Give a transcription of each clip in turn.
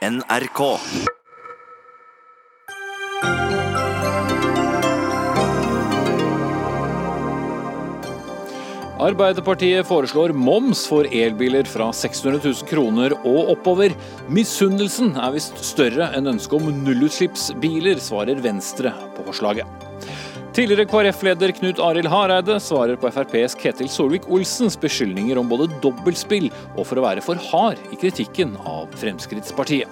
NRK. Arbeiderpartiet foreslår moms for elbiler fra 600 000 kroner og oppover. Misunnelsen er visst større enn ønsket om nullutslippsbiler, svarer Venstre på forslaget. Tidligere KrF-leder Knut Arild Hareide svarer på FrPs Ketil Solvik-Olsens beskyldninger om både dobbeltspill og for å være for hard i kritikken av Fremskrittspartiet.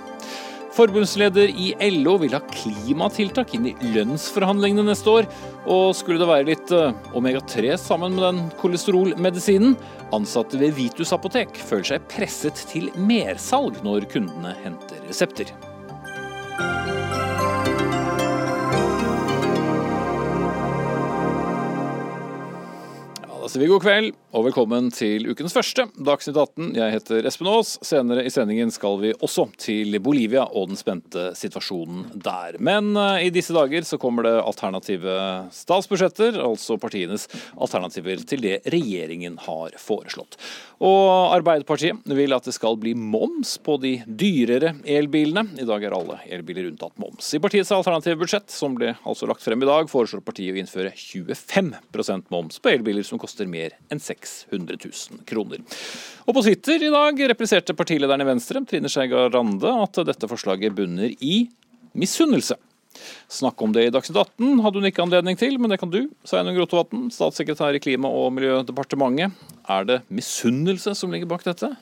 Forbundsleder i LO vil ha klimatiltak inn i lønnsforhandlingene neste år. Og skulle det være litt eh, omega-3 sammen med den kolesterolmedisinen? Ansatte ved Vitus apotek føler seg presset til mersalg når kundene henter resepter. Sier vi god kveld og velkommen til ukens første Dagsnytt 18. Jeg heter Espen Aas. Senere i sendingen skal vi også til Bolivia og den spente situasjonen der. Men uh, i disse dager så kommer det alternative statsbudsjetter, altså partienes alternativer til det regjeringen har foreslått. Og Arbeiderpartiet vil at det skal bli moms på de dyrere elbilene. I dag er alle elbiler unntatt moms. I partiets alternative budsjett, som ble altså lagt frem i dag, foreslår partiet å innføre 25% moms på elbiler som koster mer enn 600 000 kroner. Og på Twitter i dag repliserte partilederen i Venstre, Trine Skei Grande, at dette forslaget bunner i misunnelse. Snakke om det i Dagsnytt 18 hadde hun ikke anledning til, men det kan du, Sveinung Rotevatn, statssekretær i Klima- og miljødepartementet. Er det misunnelse som ligger bak dette?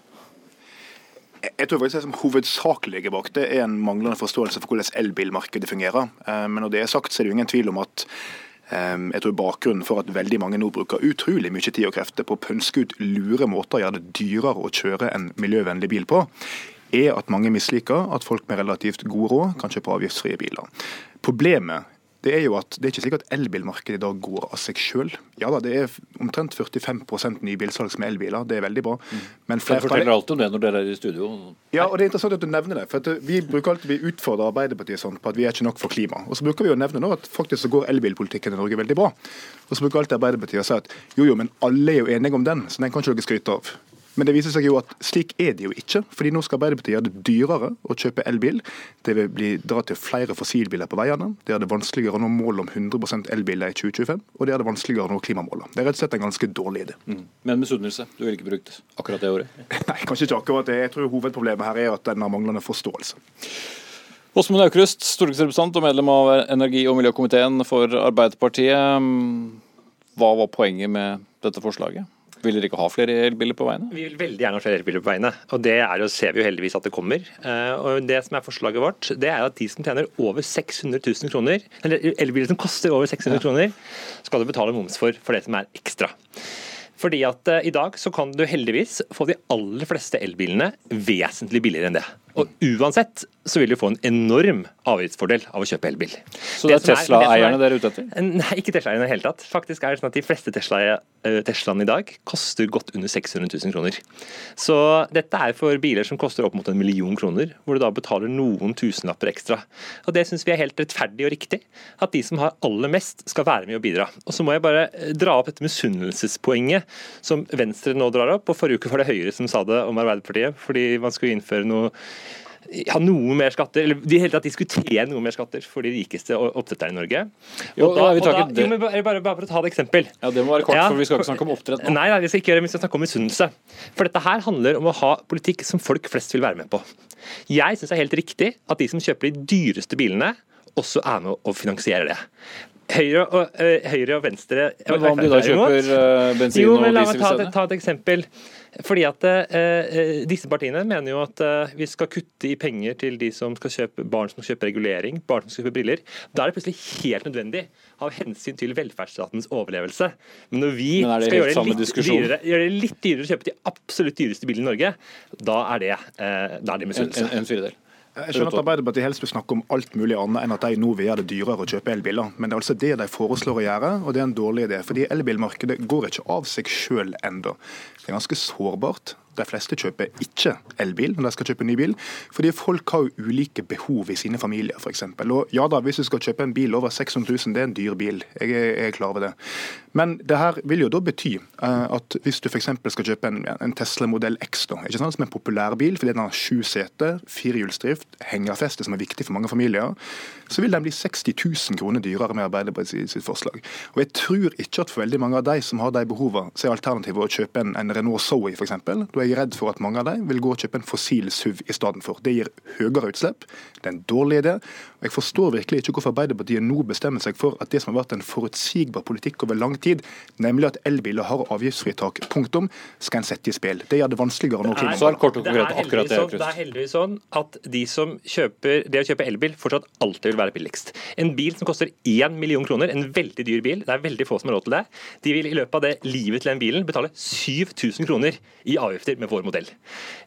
Jeg tror faktisk det som hovedsakelig ligger bak det, er en manglende forståelse for hvordan elbilmarkedet fungerer. Eh, men når det er sagt, så er det jo ingen tvil om at eh, jeg tror bakgrunnen for at veldig mange nå bruker utrolig mye tid og krefter på å pønske ut lure måter å gjøre det dyrere å kjøre en miljøvennlig bil på, er at mange misliker at folk med relativt god råd kan kjøpe avgiftsfrie biler. Problemet det er jo at det er ikke slik at elbilmarkedet i dag går av seg sjøl. Ja da, det er omtrent 45 nybilsalg som er elbiler, det er veldig bra. Men Men Dere forteller alltid om det når dere er i studio. ja, og det er interessant at du nevner det. for at Vi bruker alltid, vi utfordrer Arbeiderpartiet sånn på at vi er ikke nok for klima. Og så bruker vi å nevne nå at faktisk så går elbilpolitikken i Norge veldig bra. Og så bruker alltid Arbeiderpartiet å si at jo jo, men alle er jo enige om den, så den kan ikke dere skryte av. Men det viser seg jo at slik er det jo ikke. fordi nå skal Arbeiderpartiet gjøre det dyrere å kjøpe elbil. Det vil bli dra til flere fossilbiler på veiene. Det gjør det vanskeligere å nå målet om 100% elbiler i 2025. Og det gjør det vanskeligere å nå klimamålene. Det er rett og slett en ganske dårlig idé. Men misunnelse, du ville ikke brukt akkurat det ordet? Nei, kanskje ikke akkurat det. Jeg tror hovedproblemet her er at den har manglende forståelse. Åsmund Aukrust, stortingsrepresentant og medlem av energi- og miljøkomiteen for Arbeiderpartiet. Hva var poenget med dette forslaget? Vil dere ikke ha flere elbiler på veiene? Vi vil veldig gjerne ha flere elbiler på veiene, og det er jo, ser vi jo heldigvis at det kommer. Eh, og Det som er forslaget vårt, det er at de som tjener over 600 000 kroner, eller elbiler som koster over 600 kroner, skal du betale moms for, for det som er ekstra. Fordi at eh, I dag så kan du heldigvis få de aller fleste elbilene vesentlig billigere enn det. Og Uansett så vil du få en enorm avgiftsfordel av å kjøpe elbil. Så det er det Tesla-eierne dere er ute etter? Nei, ikke Tesla-eierne i det hele tatt. Faktisk er det sånn at De fleste Tesla, eh, Teslaene i dag koster godt under 600 000 kroner. Så dette er for biler som koster opp mot en million kroner, hvor du da betaler noen tusenlapper ekstra. Og Det syns vi er helt rettferdig og riktig. At de som har aller mest, skal være med og bidra. Og Så må jeg bare eh, dra opp dette misunnelsespoenget som Venstre nå drar opp. og Forrige uke var det Høyre som sa det om Arbeiderpartiet, fordi man skulle innføre noe ja, noe mer skatter, eller de hele tatt diskutere noe mer skatter for de rikeste oppdretterne i Norge. Jo, Og da- vi og da- det. jo, men bare, bare, bare for å ta et eksempel. Ja, Det må være kort, Ja. for vi skal ikke snakke om oppdrett nå. Nei, nei, vi skal ikke gjøre det, vi skal snakke om misunnelse. For dette her handler om å ha politikk som folk flest vil være med på. Jeg syns det er helt riktig at de som kjøper de dyreste bilene, også er med og finansierer det. Høyre og, øh, Høyre og Venstre Men hva om de da kjøper øh, bensin jo, og diesel? la meg ta, ta et eksempel. Fordi at eh, disse partiene mener jo at eh, vi skal kutte i penger til de som skal kjøpe barn som skal kjøpe regulering, barn som skal kjøpe briller. Da er det plutselig helt nødvendig av hensyn til velferdsstatens overlevelse. Men når vi Men skal gjøre det, litt dyrere, gjøre det litt dyrere å kjøpe de absolutt dyreste bilene i Norge, da er det, eh, da er det En, misunnelse. en, en firedel. Jeg skjønner at Arbeiderpartiet helst vil snakke om alt mulig annet enn at de nå vil gjøre det dyrere å kjøpe elbiler. Men det er altså det de foreslår å gjøre, og det er en dårlig idé. Fordi elbilmarkedet går ikke av seg sjøl ennå. Det er ganske sårbart. De fleste kjøper ikke elbil når de skal kjøpe ny bil, fordi folk har jo ulike behov i sine familier, f.eks. Og ja da, hvis du skal kjøpe en bil over 600 000, det er en dyr bil, jeg er, klar over det. Men det her vil jo da bety uh, at hvis du f.eks. skal kjøpe en Tesla modell X, da, ikke sant, som en populær bil fordi den har sju seter, firehjulsdrift, hengerfeste, som er viktig for mange familier, så vil den bli 60 000 kroner dyrere med Arbeiderpartiet sitt forslag. Og Jeg tror ikke at for veldig mange av de som har de behovene, så er alternativet å kjøpe en, en Renault Zoe f.eks. Da er jeg redd for at mange av de vil gå og kjøpe en fossil SUV i stedet for. Det gir høyere utslipp, det er en dårlig idé. Jeg forstår virkelig ikke hvorfor Arbeiderpartiet nå bestemmer seg for at det som har vært en forutsigbar politikk over lang tid, nemlig at elbiler har avgiftsfritak, punktum, skal en sette i spill. Det gjør det vanskeligere å nå konkret, akkurat det, sånn, det er heldigvis sånn at de som kjøper, det å kjøpe elbil fortsatt alltid vil være billigst. En bil som koster 1 million kroner, en veldig dyr bil, det er veldig få som har råd til det, de vil i løpet av det livet til den bilen betale 7000 kroner i avgifter med vår modell.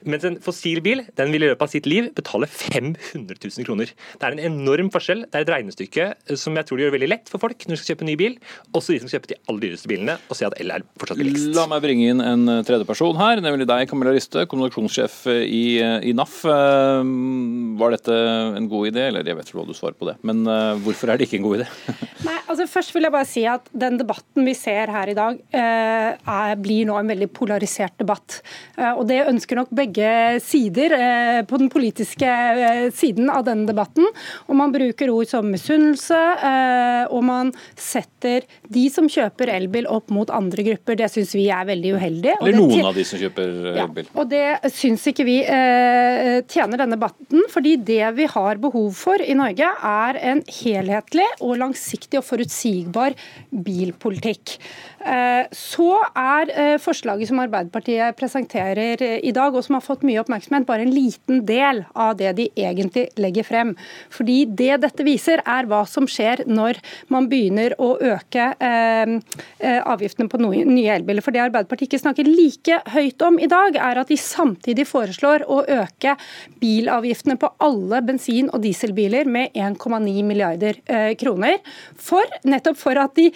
Mens en fossil bil den vil i løpet av sitt liv betale 500 000 kroner. Det er en enorm forskjell. Det er et regnestykke som jeg tror det gjør veldig lett for folk når de skal kjøpe ny bil, også de som kjøper de aller dyreste bilene, og se at el er fortsatt billigst. La meg bringe inn en tredje person her, nemlig deg, Camilla Riste, kommunikasjonssjef i, i NAF. Var dette en god idé, eller jeg vet ikke hva du svarer på det, men hvorfor er det ikke en god idé? Nei, altså Først vil jeg bare si at den debatten vi ser her i dag, er, blir nå en veldig polarisert debatt. Og Det ønsker nok begge sider på den politiske siden av denne debatten. Og Man bruker ord som misunnelse, og man setter de som kjøper elbil opp mot andre grupper. Det syns vi er veldig uheldig. Eller noen av de som kjøper elbil. Ja, og Det syns ikke vi tjener denne debatten, fordi det vi har behov for i Norge, er en helhetlig og langsiktig og forutsigbar bilpolitikk. Så er forslaget som Arbeiderpartiet presenterer i dag, og som har fått mye oppmerksomhet, bare en liten del av det de egentlig legger frem. Fordi Det dette viser, er hva som skjer når man begynner å øke avgiftene på nye elbiler. For Det Arbeiderpartiet ikke snakker like høyt om i dag, er at de samtidig foreslår å øke bilavgiftene på alle bensin- og dieselbiler med 1,9 milliarder kroner. For, nettopp for at de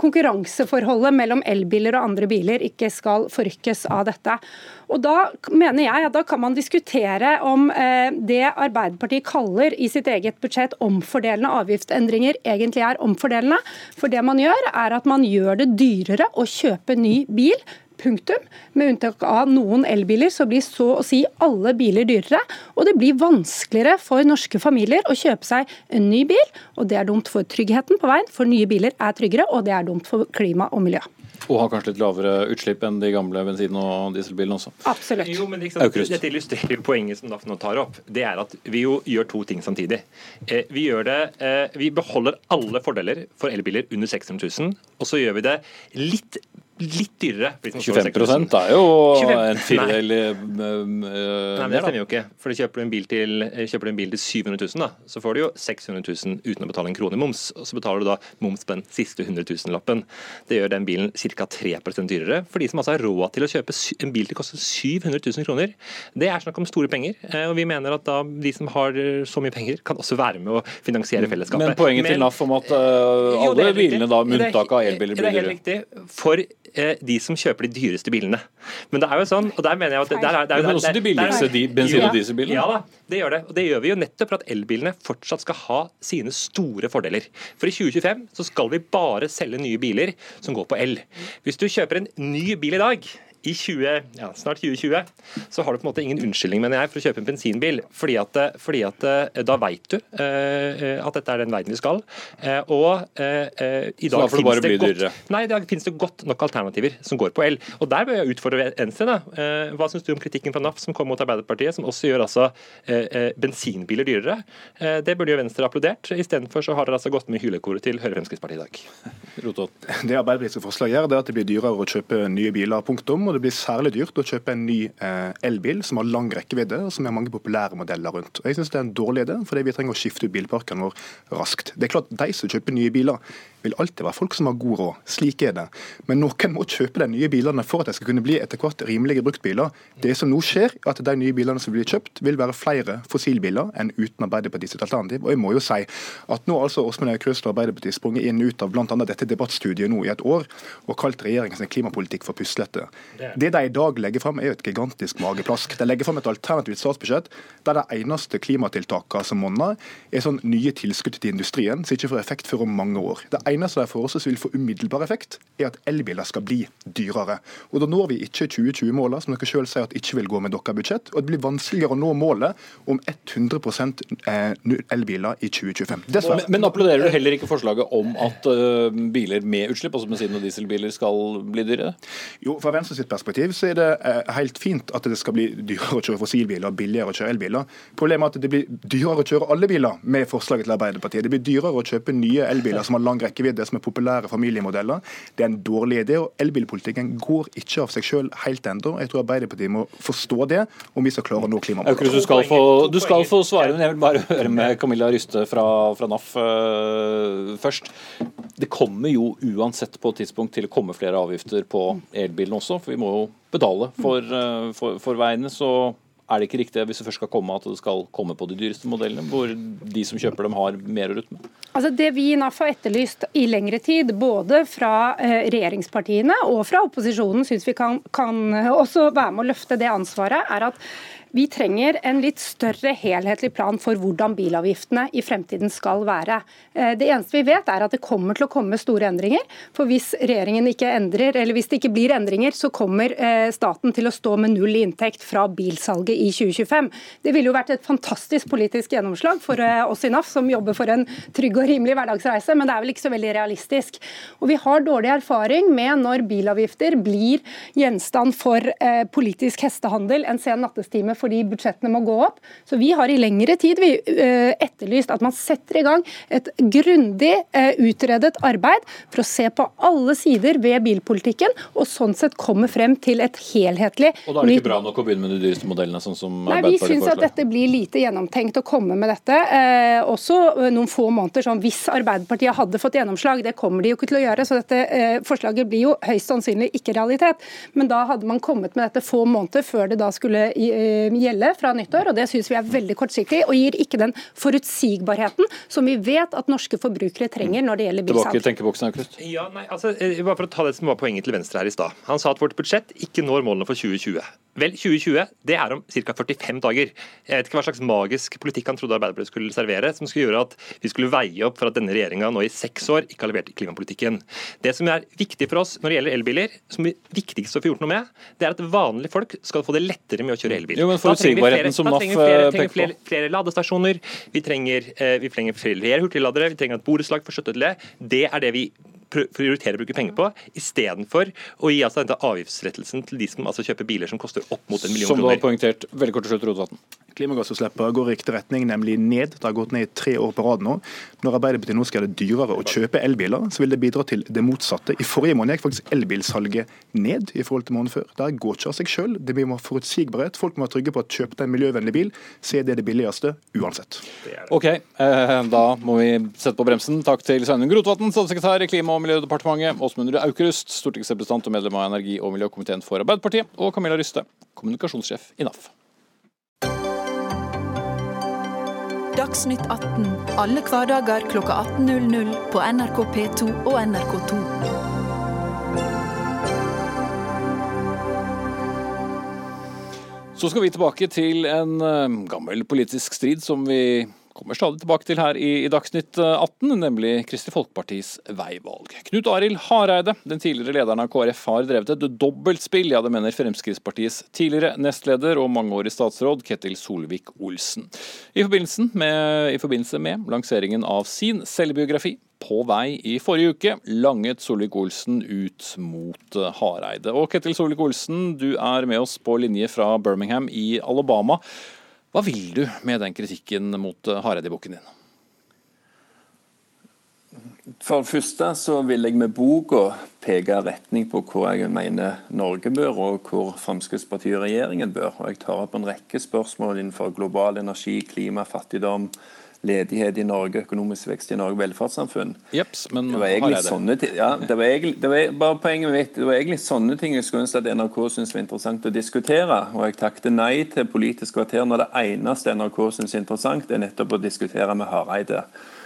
konkurranseforholdet mellom elbiler og andre biler ikke skal forrykkes av dette. Og Da mener jeg at da kan man diskutere om det Arbeiderpartiet kaller i sitt eget budsjett omfordelende avgiftsendringer, egentlig er omfordelende. For det man gjør, er at man gjør det dyrere å kjøpe ny bil. Punktum. Med unntak av noen elbiler, så blir så å si alle biler dyrere. Og det blir vanskeligere for norske familier å kjøpe seg en ny bil. Og det er dumt for tryggheten på veien, for nye biler er tryggere, og det er dumt for klima og miljø. Og har kanskje litt lavere utslipp enn de gamle bensin- og dieselbilene også. Absolutt. Jo, men liksom, Dette illustrerer jo poenget som Daff nå tar opp. Det er at vi jo gjør to ting samtidig. Eh, vi, gjør det, eh, vi beholder alle fordeler for elbiler under 600 000, og så gjør vi det litt litt dyrere. 25 er jo 25, en firedel uh, Nei, det stemmer jo ikke. For kjøper du en bil til, kjøper du en bil til 700 000, da, så får du jo 600 000 uten å betale en krone i moms. Og så betaler du da moms på den siste 100 000-lappen. Det gjør den bilen ca. 3% dyrere. For de som altså har råd til å kjøpe en bil til koster 700 000 kroner, det er snakk om store penger. Og vi mener at da de som har så mye penger, kan også være med å finansiere fellesskapet. Men poenget Men, til NAF om at uh, alle jo, bilene da, med unntak av elbiler, blir dyrere? Det er helt riktig. For de som kjøper de dyreste bilene. Men det er jo sånn, og der mener jeg at det, der, der, Men også de billigste bensin- og dieselbilene? Ja da, det gjør det. Og det gjør vi jo nettopp for at elbilene fortsatt skal ha sine store fordeler. For i 2025 så skal vi bare selge nye biler som går på el. Hvis du kjøper en ny bil i dag i 20, ja, snart 2020 så har du på en måte ingen unnskyldning mener jeg, for å kjøpe en bensinbil. Fordi at, fordi at da veit du eh, at dette er den veien vi skal. Eh, og eh, i dag så da det, det godt, nei, i dag finnes det godt nok alternativer som går på el. Og Der bør jeg utfordre Venstre. da. hva syns du om kritikken fra NAF som kom mot Arbeiderpartiet, som også gjør altså bensinbiler dyrere? det burde jo Venstre applaudert. Istedenfor så har dere altså gått med hylekoret til Høyre Fremskrittspartiet i dag. Det Arbeiderpartiets forslag gjør, det er at det blir dyrere å kjøpe nye biler. punktum og det blir særlig dyrt å kjøpe en ny eh, elbil som har lang rekkevidde, og som har mange populære modeller rundt. Og jeg synes Det er en dårlig idé, fordi vi trenger å skifte ut bilparken vår raskt. Det er klart De som kjøper nye biler, vil alltid være folk som har god råd. Slik er det. Men noen må kjøpe de nye bilene for at de skal kunne bli etter hvert rimelige bruktbiler. Det som nå skjer, er at de nye bilene som blir kjøpt, vil være flere fossilbiler enn uten Arbeiderpartiets alternativ. Og jeg må jo si at nå altså Åsmund Aukrust og Arbeiderpartiet sprunget inn ut av bl.a. dette debattstudiet nå i et år og kalt regjeringens klimapolitikk for puslete. Det de i dag legger fram, er jo et gigantisk mageplask. De legger fram et alternativt statsbudsjett der de eneste klimatiltakene som monner, er sånn nye tilskudd til industrien som ikke får effekt før om mange år. Det eneste de foreslår som vil få umiddelbar effekt, er at elbiler skal bli dyrere. Og Da når vi ikke 2020-målene, som dere selv sier at ikke vil gå med deres budsjett. Og det blir vanskeligere å nå målet om 100% eh, elbiler i 2025. Men, men applauderer du heller ikke forslaget om at uh, biler med utslipp, altså bensin- og dieselbiler, skal bli dyrere? Jo, Fra Venstre sitt perspektiv så er det uh, helt fint at det skal bli dyrere å kjøre fossilbiler og billigere å kjøre elbiler. Problemet er at det blir dyrere å kjøre alle biler med forslaget til Arbeiderpartiet. Det blir dyrere å kjøpe nye elbiler som har lang rekkevidde, som er populære familiemodeller. Det er en dårlig idé. og Elbilpolitikken går ikke av seg selv helt ennå. Jeg tror Arbeiderpartiet må forstå det om vi skal klare å nå klimamålene. Du skal få, du skal få svare, men jeg vil bare høre med Camilla Ryste fra, fra NAF uh, først. Det kommer jo uansett på et tidspunkt til å komme flere avgifter på elbilene også, for vi må jo betale for, uh, for, for veiene. så er det ikke riktig hvis det først skal komme at det skal komme på de dyreste modellene, hvor de som kjøper dem har mer å rutte med? Altså Det vi i NAF har etterlyst i lengre tid, både fra eh, regjeringspartiene og fra opposisjonen, syns vi kan, kan også være med å løfte det ansvaret, er at vi trenger en litt større helhetlig plan for hvordan bilavgiftene i fremtiden skal være. Eh, det eneste vi vet er at det kommer til å komme store endringer. For hvis regjeringen ikke endrer, eller hvis det ikke blir endringer, så kommer eh, staten til å stå med null inntekt fra bilsalget i 2025. Det ville jo vært et fantastisk politisk gjennomslag for eh, oss i NAF, som jobber for en trygg og rimelig hverdagsreise, men det er vel ikke så veldig realistisk. Og vi har dårlig erfaring med når bilavgifter blir gjenstand for politisk hestehandel en sen nattestime fordi budsjettene må gå opp. Så vi har i lengre tid vi, uh, etterlyst at man setter i gang et grundig uh, utredet arbeid for å se på alle sider ved bilpolitikken, og sånn sett komme frem til et helhetlig Og da er det ikke bra nok å begynne med de dyreste modellene, sånn som Nei, Vi syns at dette blir lite gjennomtenkt å komme med dette. Eh, også noen få måneder sånn hvis Arbeiderpartiet hadde fått gjennomslag. Det kommer de jo ikke til å gjøre, så dette forslaget blir jo høyst sannsynlig ikke realitet. Men da hadde man kommet med dette få måneder før det da skulle gjelde fra nyttår, og det syns vi er veldig kortsiktig og gir ikke den forutsigbarheten som vi vet at norske forbrukere trenger når det gjelder bilsalg. Tilbake i tenkeboksen, Aukrust. Ja, nei, altså, eh, bare for å ta det som var poenget til Venstre her i stad. Han sa at vårt budsjett ikke når målene for 2020. Vel, 2020 det er om ca. 45 dager. Jeg vet ikke hva slags magisk politikk han trodde Arbeiderpartiet skulle servere, som skulle gjøre at vi skulle veie opp for at denne regjeringa nå i seks år ikke har levert i klimapolitikken. Det som er viktig for oss når det gjelder elbiler, som er viktigst å få gjort noe med, det er at vanlige folk skal få det lettere med å kjøre elbil. Jo, men forutsigbarheten som NAF flere, eh, trenger flere, flere, ladestasjoner, vi trenger, eh, vi trenger flere hurtigladere, vi trenger at borettslag får støtte til det. Det er det vi prioritere å bruke penger på, istedenfor å gi altså denne avgiftsrettelsen til de som altså kjøper biler som koster opp mot en million kroner. Som du har poengtert. Veldig kort til slutt, Rotevatn. Klimagassutslippene går i riktig retning, nemlig ned. Det har gått ned i tre år på rad nå. Når Arbeiderpartiet nå skal gjøre det dyrere å kjøpe elbiler, så vil det bidra til det motsatte. I forrige måned gikk faktisk elbilsalget ned i forhold til måneden før. Det går ikke av seg selv. Det blir forutsigbarhet. Folk må være trygge på at kjøpe deg en miljøvennlig bil, så er det det billigste uansett. Ok, eh, da må vi sette på bremsen. Takk til Sveinung Rotevatn, statssekretær i Klima- og miljødepartementet, Åsmund Aukrust, stortingsrepresentant og medlem av energi- og miljøkomiteen for Arbeiderpartiet, og Camilla Ryste, kommunikasjonssjef i NAF. Dagsnytt 18 alle hverdager kl 18.00 på NRK P2 og NRK2. Så skal vi tilbake til en eh, gammel politisk strid som vi kommer stadig tilbake til her i, Dagsnytt 18, nemlig Kristelig Folkepartis veivalg. Knut Arild Hareide, den tidligere lederen av KrF, har drevet et dobbeltspill. Ja, det mener Fremskrittspartiets tidligere nestleder og mangeårig statsråd Ketil Solvik-Olsen. I, I forbindelse med lanseringen av sin selvbiografi på vei i forrige uke langet Solvik-Olsen ut mot Hareide. Og Ketil Solvik-Olsen, du er med oss på linje fra Birmingham i Alabama. Hva vil du med den kritikken mot eh, Hareide i boken din? For det første så vil jeg med boka peke retning på hvor jeg mener Norge bør, og hvor Fremskrittspartiet og regjeringen bør. Og Jeg tar opp en rekke spørsmål innenfor global energi, klima, fattigdom, ledighet i Norge, økonomisk vekst i Norge, velferdssamfunn. Jeps, men Det var egentlig sånne ting ja, det var egentlig, det var, bare poenget mitt, det var egentlig sånne ting jeg skulle ønske at NRK syntes var interessant å diskutere. Og jeg takket nei til Politisk kvarter når det eneste NRK syns er interessant, er nettopp å diskutere med Hareide.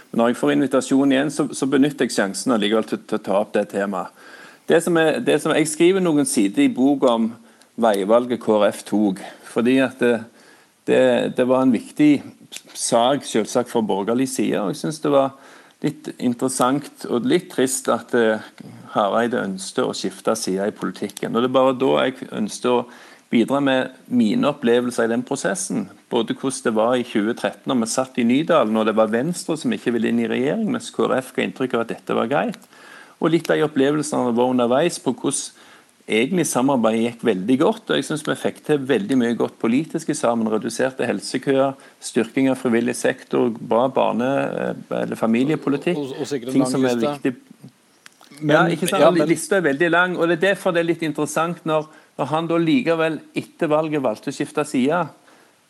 Men når jeg får invitasjon igjen, så, så benytter jeg sjansen allikevel til, til å ta opp det temaet. Det som er, det som, jeg skriver noen sider i bok om veivalget KrF tok. fordi at det, det, det var en viktig sak selvsagt fra borgerlig side. og jeg synes det var litt interessant og litt trist at eh, Hareide ønsket å skifte side i politikken. Og Det er bare da jeg ønsket å bidra med mine opplevelser i den prosessen. Både hvordan det var i 2013 når vi satt i Nydalen når det var Venstre som ikke ville inn i regjering, mens KrF ga inntrykk av at dette var greit. Og litt av de opplevelsene våre underveis på hvordan egentlig samarbeidet gikk veldig godt. og jeg synes Vi fikk til veldig mye godt politisk sammen. Reduserte helsekøer, styrking av frivillig sektor, bra barne- eller familiepolitikk. Og- og en ting som er viktig Men- ja, ikke sant? ja, men- Lista er veldig lang, og det er derfor det er litt interessant når, når han da likevel etter valget valgte å skifte side.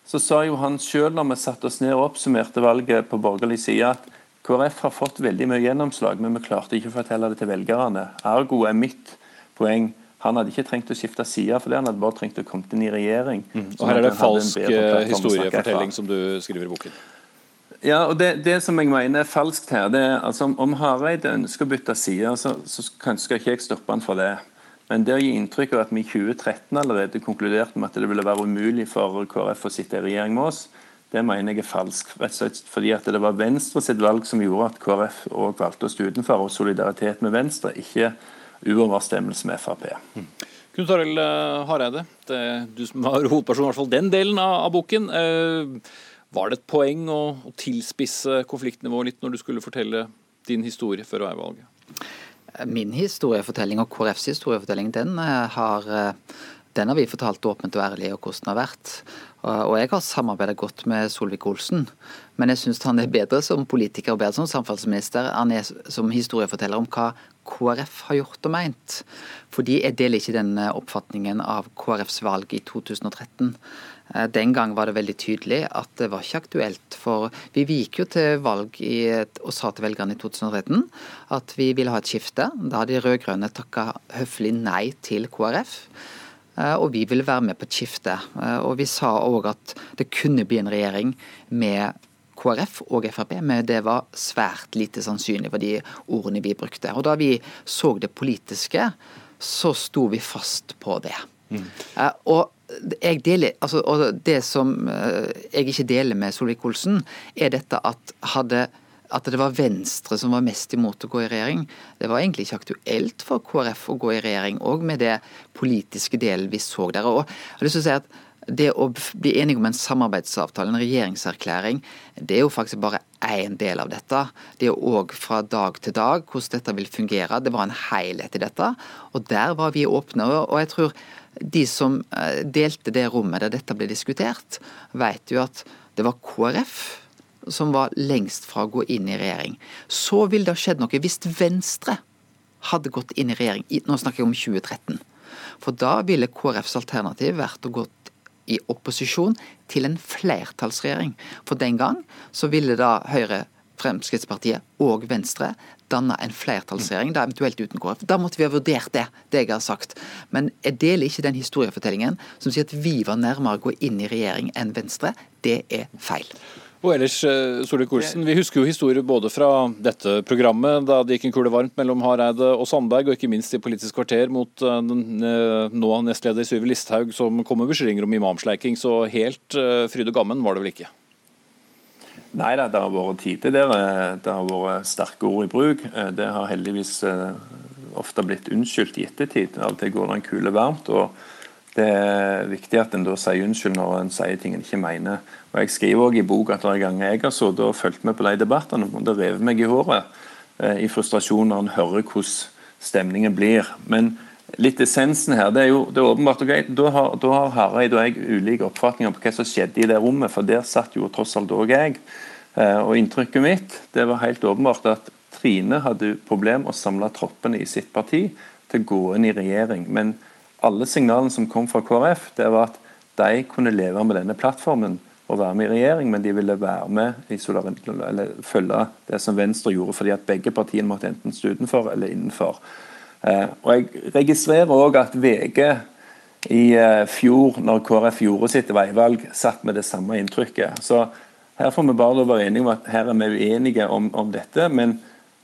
Så sa jo han selv når vi satte oss ned og oppsummerte valget på borgerlig side, at KrF har fått veldig mye gjennomslag, men vi klarte ikke å fortelle det til velgerne. Ergo er mitt poeng han hadde ikke trengt å skifte side, for det han hadde bare trengt å komme inn i regjering. Og sånn her er det falsk eh, historiefortelling som du skriver i boken. Ja, og det, det som jeg mener er falskt her, det er altså om, om Hareide ønsker å bytte side, så, så kan- skal ikke jeg stoppe han for det. Men det å gi inntrykk av at vi i 2013 allerede konkluderte med at det ville være umulig for KrF å sitte i regjering med oss, det mener jeg er falskt. Rett og slett fordi at det var Venstre sitt valg som gjorde at KrF valgte oss utenfor, og solidaritet med Venstre, ikke uoverstemmelse med Frp. Knut Arild eh, Hareide, det, du som har hovedperson i hvert fall den delen av, av boken. Eh, var det et poeng å, å tilspisse konfliktnivået litt når du skulle fortelle din historie før veivalget? Min historiefortelling og KrFs historiefortelling, den eh, har, den har vi fortalt åpent og ærlig og hvordan det har vært. Og jeg har samarbeidet godt med Solvik-Olsen, men jeg syns han er bedre som politiker og bedre som samferdselsminister. Han er som historieforteller om hva KrF har gjort og meint. Fordi jeg deler ikke den eh, oppfatningen av KrFs valg i 2013. Eh, Den gang var det veldig tydelig at det var ikke aktuelt. For vi gikk jo til valg i, og sa til velgerne i 2013 at vi ville ha et skifte. Da hadde de rød-grønne takka høflig nei til KrF. Eh, Og vi ville være med på et skifte. Eh, Og vi sa òg at det kunne bli en regjering med KrF og Frp, men det var svært lite sannsynlig for de ordene vi brukte. Og da vi så det politiske, så sto vi fast på det. Mm. Og jeg deler, altså, og det som eh, jeg ikke deler med Solvik-Olsen, er dette at hadde at det var Venstre som var mest imot å gå i regjering. Det var egentlig ikke aktuelt for KrF å gå i regjering, òg med det politiske delen vi så der. Og jeg har lyst til å si at det å bli enige om en samarbeidsavtale, en regjeringserklæring, det er jo faktisk bare én del av dette. Det er òg fra dag til dag hvordan dette vil fungere. Det var en helhet i dette, og der var vi åpne. Og jeg tror de som eh, delte det rommet der dette ble diskutert, vet jo at det var KrF som var lengst fra å gå inn i regjering. Så ville det ha skjedd noe hvis Venstre hadde gått inn i regjering. Nå snakker jeg om 2013. For da ville KrFs alternativ vært å gå i opposisjon til en flertallsregjering. For den gang så ville da Høyre, Fremskrittspartiet og Venstre danne en flertallsregjering, da eventuelt uten KrF. Da måtte vi ha vurdert det, det jeg har sagt. Men jeg deler ikke den historiefortellingen som sier at vi var nærmere å gå inn i regjering enn Venstre. Det er feil. Og ellers, eh, Solvik-Olsen, Vi husker jo historier både fra dette programmet, da det gikk en kule varmt mellom Hareide og Sandberg, og ikke minst i Politisk kvarter mot eh, eh, nå nestleder Sylvi Listhaug, som kom med beskyldninger om imamsleiking. Så helt fryd og gammen var det vel ikke? Nei det har vært tider der det har vært sterke ord i bruk. Det har heldigvis ofte blitt unnskyldt i ettertid. Av og til går det en kule varmt. og Det er viktig at en da sier unnskyld når en sier ting en ikke mener. Og Jeg skriver også i boka at det er ganger jeg har sittet og fulgt med på de debattene, og det revet meg i håret eh, i frustrasjon når en hører hvordan stemningen blir. Men litt essensen her, det er jo det er åpenbart greit. Da har, da har Hareide og jeg ulike oppfatninger på hva som skjedde i det rommet, for der satt jo tross alt òg jeg. Eh, Og inntrykket mitt det var helt åpenbart at Trine hadde problem å samle troppene i sitt parti til å gå inn i regjering. Men alle signalene som kom fra KrF, det var at de kunne leve med denne plattformen og være med i regjering, men de ville være med eller følge det som Venstre gjorde, fordi at begge partiene måtte enten stå utenfor eller innenfor. Eh, og Jeg registrerer òg at VG i eh, fjor, når KrF gjorde sitt veivalg, satt med det samme inntrykket. Så her får vi bare være enige om at her er vi uenige om, om dette. Men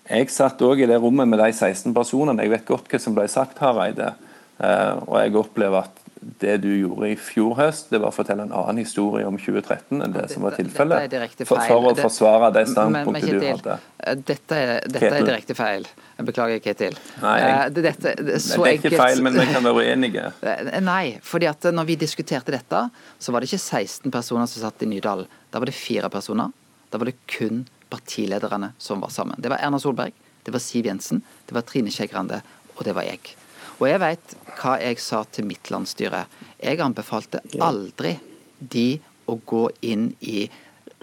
jeg satt òg i det rommet med de 16 personene. Jeg vet godt hva som ble sagt, Hareide. Eh, og jeg opplever at det du gjorde i fjor høst, det var å fortelle en annen historie om 2013 enn det som var tilfellet. For, for, å forsvare det standpunktet du hadde. Dette er, dette er direkte feil. Jeg beklager, Ketil. Nei, jeg, eh, dette, det, er ikke feil, men vi kan være uenige. Eh, nei, fordi at når vi diskuterte dette, så var det ikke 16 personer som satt i Nydalen. Da var det fire personer. Da var det kun partilederne som var sammen. Det var Erna Solberg, det var Siv Jensen, det var Trine Skei Grande, og det var jeg. Og jeg vet hva jeg sa til mitt landsstyre. Jeg anbefalte aldri de å gå inn i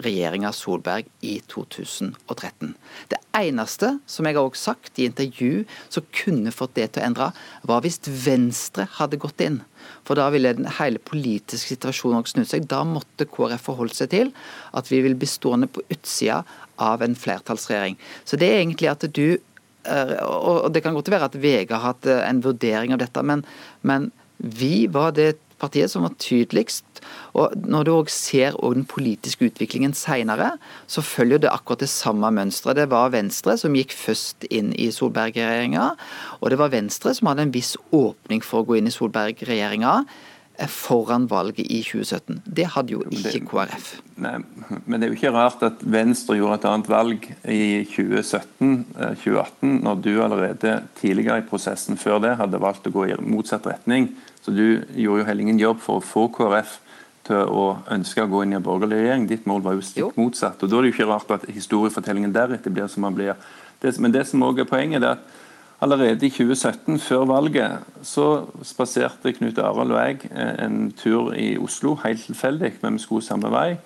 regjeringa Solberg i 2013. Det eneste som jeg har også sagt i intervju som kunne fått det til å endre, var hvis Venstre hadde gått inn. For da ville den hele politiske situasjonen også snudd seg. Da måtte KrF forholde seg til at vi vil bli stående på utsida av en flertallsregjering. Så det er egentlig at du og Det kan godt være at VG har hatt eh, en vurdering av dette, men, men vi var det partiet som var tydeligst. Og Når du også ser den politiske utviklingen senere, så følger det akkurat det samme mønsteret. Det var Venstre som gikk først inn i Solberg-regjeringa, og det var Venstre som hadde en viss åpning for å gå inn i Solberg-regjeringa foran valget i 2017. Det hadde jo ikke KrF. Nei, men det er jo ikke rart at Venstre gjorde et annet valg i 2017-2018, eh, når du allerede tidligere i prosessen før det hadde valgt å gå i motsatt retning. Så du gjorde jo heller ingen jobb for å få KrF til å ønske å gå inn i en borgerlig regjering. Ditt mål var jo stikk motsatt. og Da er det jo ikke rart at historiefortellingen deretter blir som den blir. Det, men det som også er poenget, er at Allerede i 2017, før valget, så spaserte Knut Arild og jeg eh, en tur i Oslo, helt tilfeldig, men vi skulle samme vei.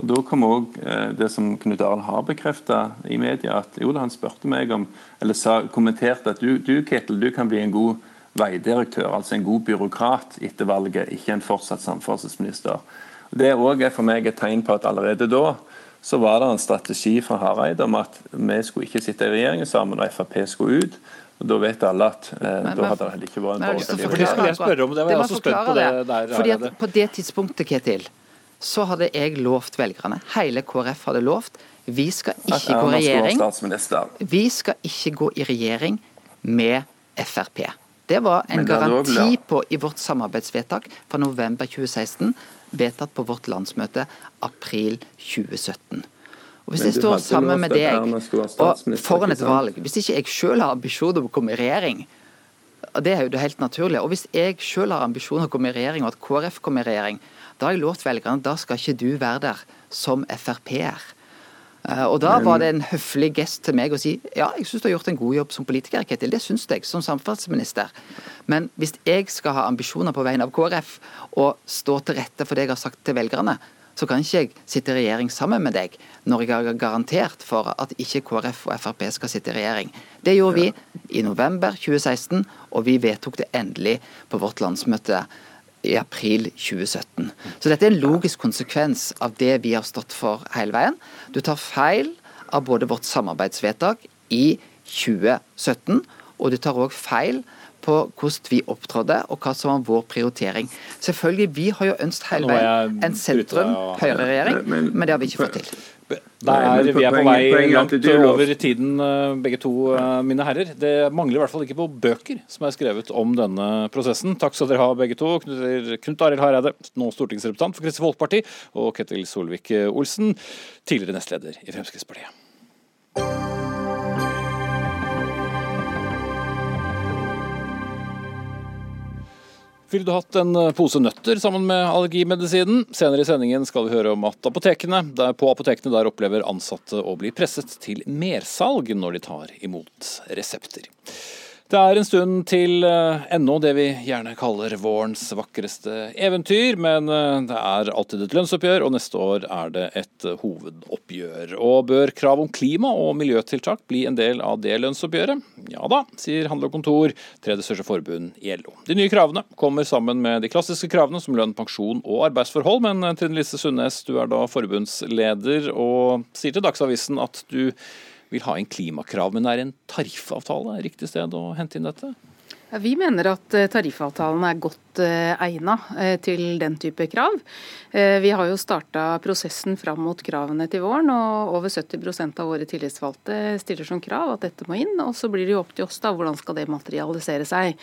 Og Da kom òg eh, det som Knut Arild har bekrefta i media, at jo, han spurte meg om, eller sa, kommenterte at du, du Ketil, du kan bli en god veidirektør, altså en god byråkrat etter valget, ikke en fortsatt samferdselsminister. Det òg er for meg et tegn på at allerede da så var det en strategi fra Hareide om at vi skulle ikke sitte i regjering sammen og Frp skulle ut. Og Da vet alle at eh, men, da hadde det heller ikke vært en borgerlig regjering. Det skulle jeg spørre om, det var jeg også spent på det der. Fordi at På det tidspunktet, Ketil, så hadde jeg lovt velgerne, hele KrF hadde lovt, vi skal ikke gå i regjering Vi skal ikke gå i regjering med Frp. Det var en garanti på i vårt samarbeidsvedtak fra november 2016, vedtatt på vårt landsmøte april 2017. Og Hvis jeg står sammen med deg og foran et valg, hvis ikke jeg selv har ambisjoner om å komme i regjering, og det er jo det helt naturlig, og hvis jeg selv har ambisjoner om å komme i regjering, og at KrF kommer i regjering, da har jeg lovt velgerne da skal ikke du være der som Frp-er. Eh, og Da var det en høflig gest til meg å si ja, jeg syns du har gjort en god jobb som politiker, Ketil. Det syns jeg, som samferdselsminister. Men hvis jeg skal ha ambisjoner på vegne av KrF og stå til rette for det jeg har sagt til velgerne, så kan ikke jeg sitte i regjering sammen med deg når jeg har garantert for at ikke KrF og Frp skal sitte i regjering. Det gjorde vi i november 2016, og vi vedtok det endelig på vårt landsmøte i april 2017. Så dette er en logisk konsekvens av det vi har stått for hele veien. Du tar feil av både vårt samarbeidsvedtak i 2017, og du tar òg feil på hvordan vi opptrådde og hva som var vår prioritering. Selvfølgelig, Vi har jo ønsket hele veien en sentrum-høyreregjering, men det har vi ikke fått til. Der er vi er på vei langt over tiden, eh, begge to, eh, mine herrer. Det mangler i hvert fall ikke på bøker som er skrevet om denne prosessen. Takk skal dere ha, begge to. Knut Arild Hareide, nå stortingsrepresentant for Kristelig Folkeparti, og Ketil Solvik-Olsen, tidligere nestleder i Fremskrittspartiet. Ville du hatt en eh, pose nøtter sammen med allergimedisinen? Senere i sendingen skal vi høre om at apotekene, der på apotekene der opplever ansatte å bli presset til mersalg når de tar imot resepter. Det er en stund til uh, ennå det vi gjerne kaller vårens vakreste eventyr, men uh, det er alltid et lønnsoppgjør, og neste år er det et uh, hovedoppgjør. Og bør krav om klima- og miljøtiltak bli en del av det lønnsoppgjøret? Ja da, sier Handel og Kontor, tredje største forbund i LO. De nye kravene kommer sammen med de klassiske kravene som lønn, pensjon og arbeidsforhold, men Trine Lise Sundnes, du er da forbundsleder og sier til Dagsavisen at du vil ha inn klimakrav. Men er en tariffavtale riktig sted å hente inn dette? Vi mener at eh, tariffavtalen er godt eh, egnet eh, til den type krav. Vi har jo starta prosessen fram mot kravene til våren, og over 70% av våre tillitsvalgte stiller som krav at dette må inn. Og så blir det jo opp til oss da, hvordan skal det materialisere seg.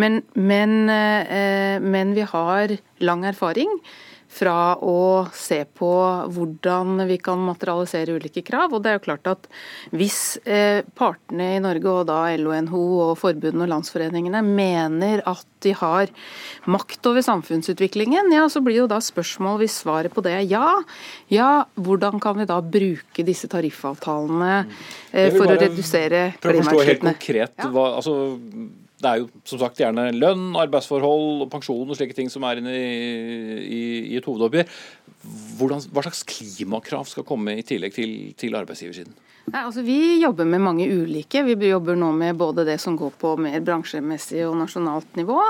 Men, men, men vi har lang erfaring fra å se på hvordan vi kan materialisere ulike krav. Og det er jo klart at Hvis eh, partene i Norge, og da LO, NHO og forbundene og landsforeningene, mener at de har makt over samfunnsutviklingen, ja, så blir jo da spørsmål hvis svaret på det er ja, ja, hvordan kan vi da bruke disse tariffavtalene eh, for å redusere klimautslippene? Prøv å forstå helt konkret, hva, altså det er jo som sagt gjerne lønn, arbeidsforhold, pensjon og slike ting som er inne i, i, i et hovedoppgjør. Hvordan, hva slags klimakrav skal komme i tillegg til, til arbeidsgiversiden? Nei, altså Vi jobber med mange ulike. Vi jobber nå med både det som går på mer bransjemessig og nasjonalt nivå,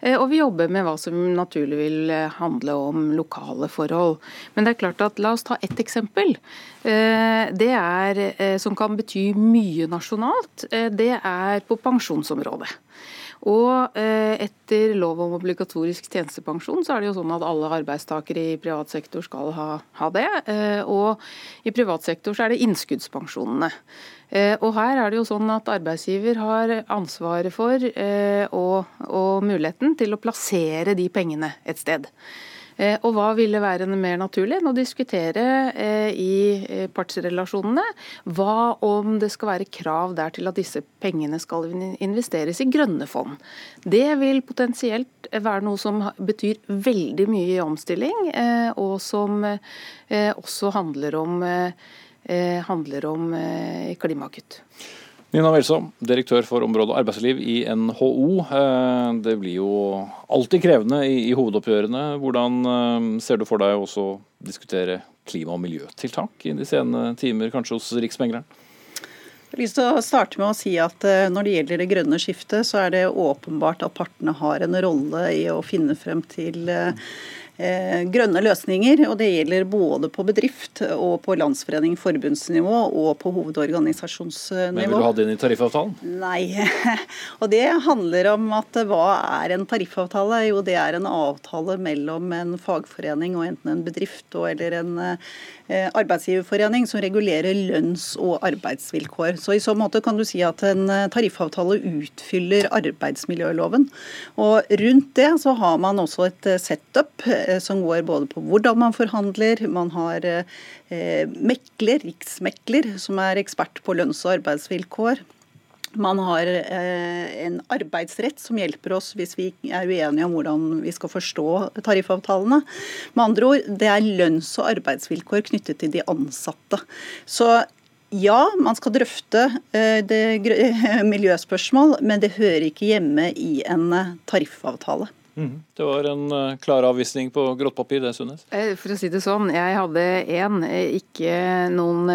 eh, og vi jobber med hva som naturlig vil eh, handle om lokale forhold. Men det er klart at la oss ta ett eksempel. Eh, det er, som kan bety mye nasjonalt. Det er på pensjonsområdet. Og eh, etter lov om obligatorisk tjenestepensjon, så er det jo sånn at alle arbeidstakere i privat sektor skal ha, ha det. Eh, og i privat sektor så er det innskuddspensjonene. Eh, og her er det jo sånn at arbeidsgiver har ansvaret for og, og muligheten til å plassere de pengene et sted. Eh, og hva ville være mer naturlig enn å diskutere eh, i eh, partsrelasjonene hva om det skal være krav der til at disse pengene skal investeres i grønne fond. Det vil potensielt være noe som betyr veldig mye i omstilling, og som også handler om, handler om klimakutt. Nina Welsom, direktør for området arbeidsliv i NHO. Eh, det blir jo alltid krevende i hovedoppgjørene. Hvordan eh, ser du for deg også å diskutere klima- og miljøtiltak i de sene timer, kanskje hos Riksmegleren? Jeg har lyst til å starte med å si at eh, Når det gjelder det grønne skiftet, så er det åpenbart at partene har en rolle i å finne frem til grønne løsninger. og Det gjelder både på bedrift og på landsforening, forbundsnivå og på hovedorganisasjonsnivå. Men Vil du ha det inn i tariffavtalen? Nei. og Det handler om at hva er en tariffavtale? Jo, det er en avtale mellom en fagforening og enten en bedrift og eller en eh, arbeidsgiverforening som regulerer lønns- og arbeidsvilkår. Så I så måte kan du si at en eh, tariffavtale utfyller arbeidsmiljøloven. Og Rundt det så har man også et setup Eh, som går både på hvordan man forhandler, man har eh, mekler, riksmekler, som er ekspert på lønns- og arbeidsvilkår. Man har eh, en arbeidsrett som hjelper oss hvis vi er uenige om hvordan vi skal forstå tariffavtalene. Med andre ord, det er lønns- og arbeidsvilkår knyttet til de ansatte. Så ja, man skal drøfte det miljøspørsmål, men det hører ikke hjemme i en tariffavtale. Det var en uh, klar avvisning på grått papir, det, Sundnes? Eh, for å si det sånn, jeg hadde én, eh, ikke noen,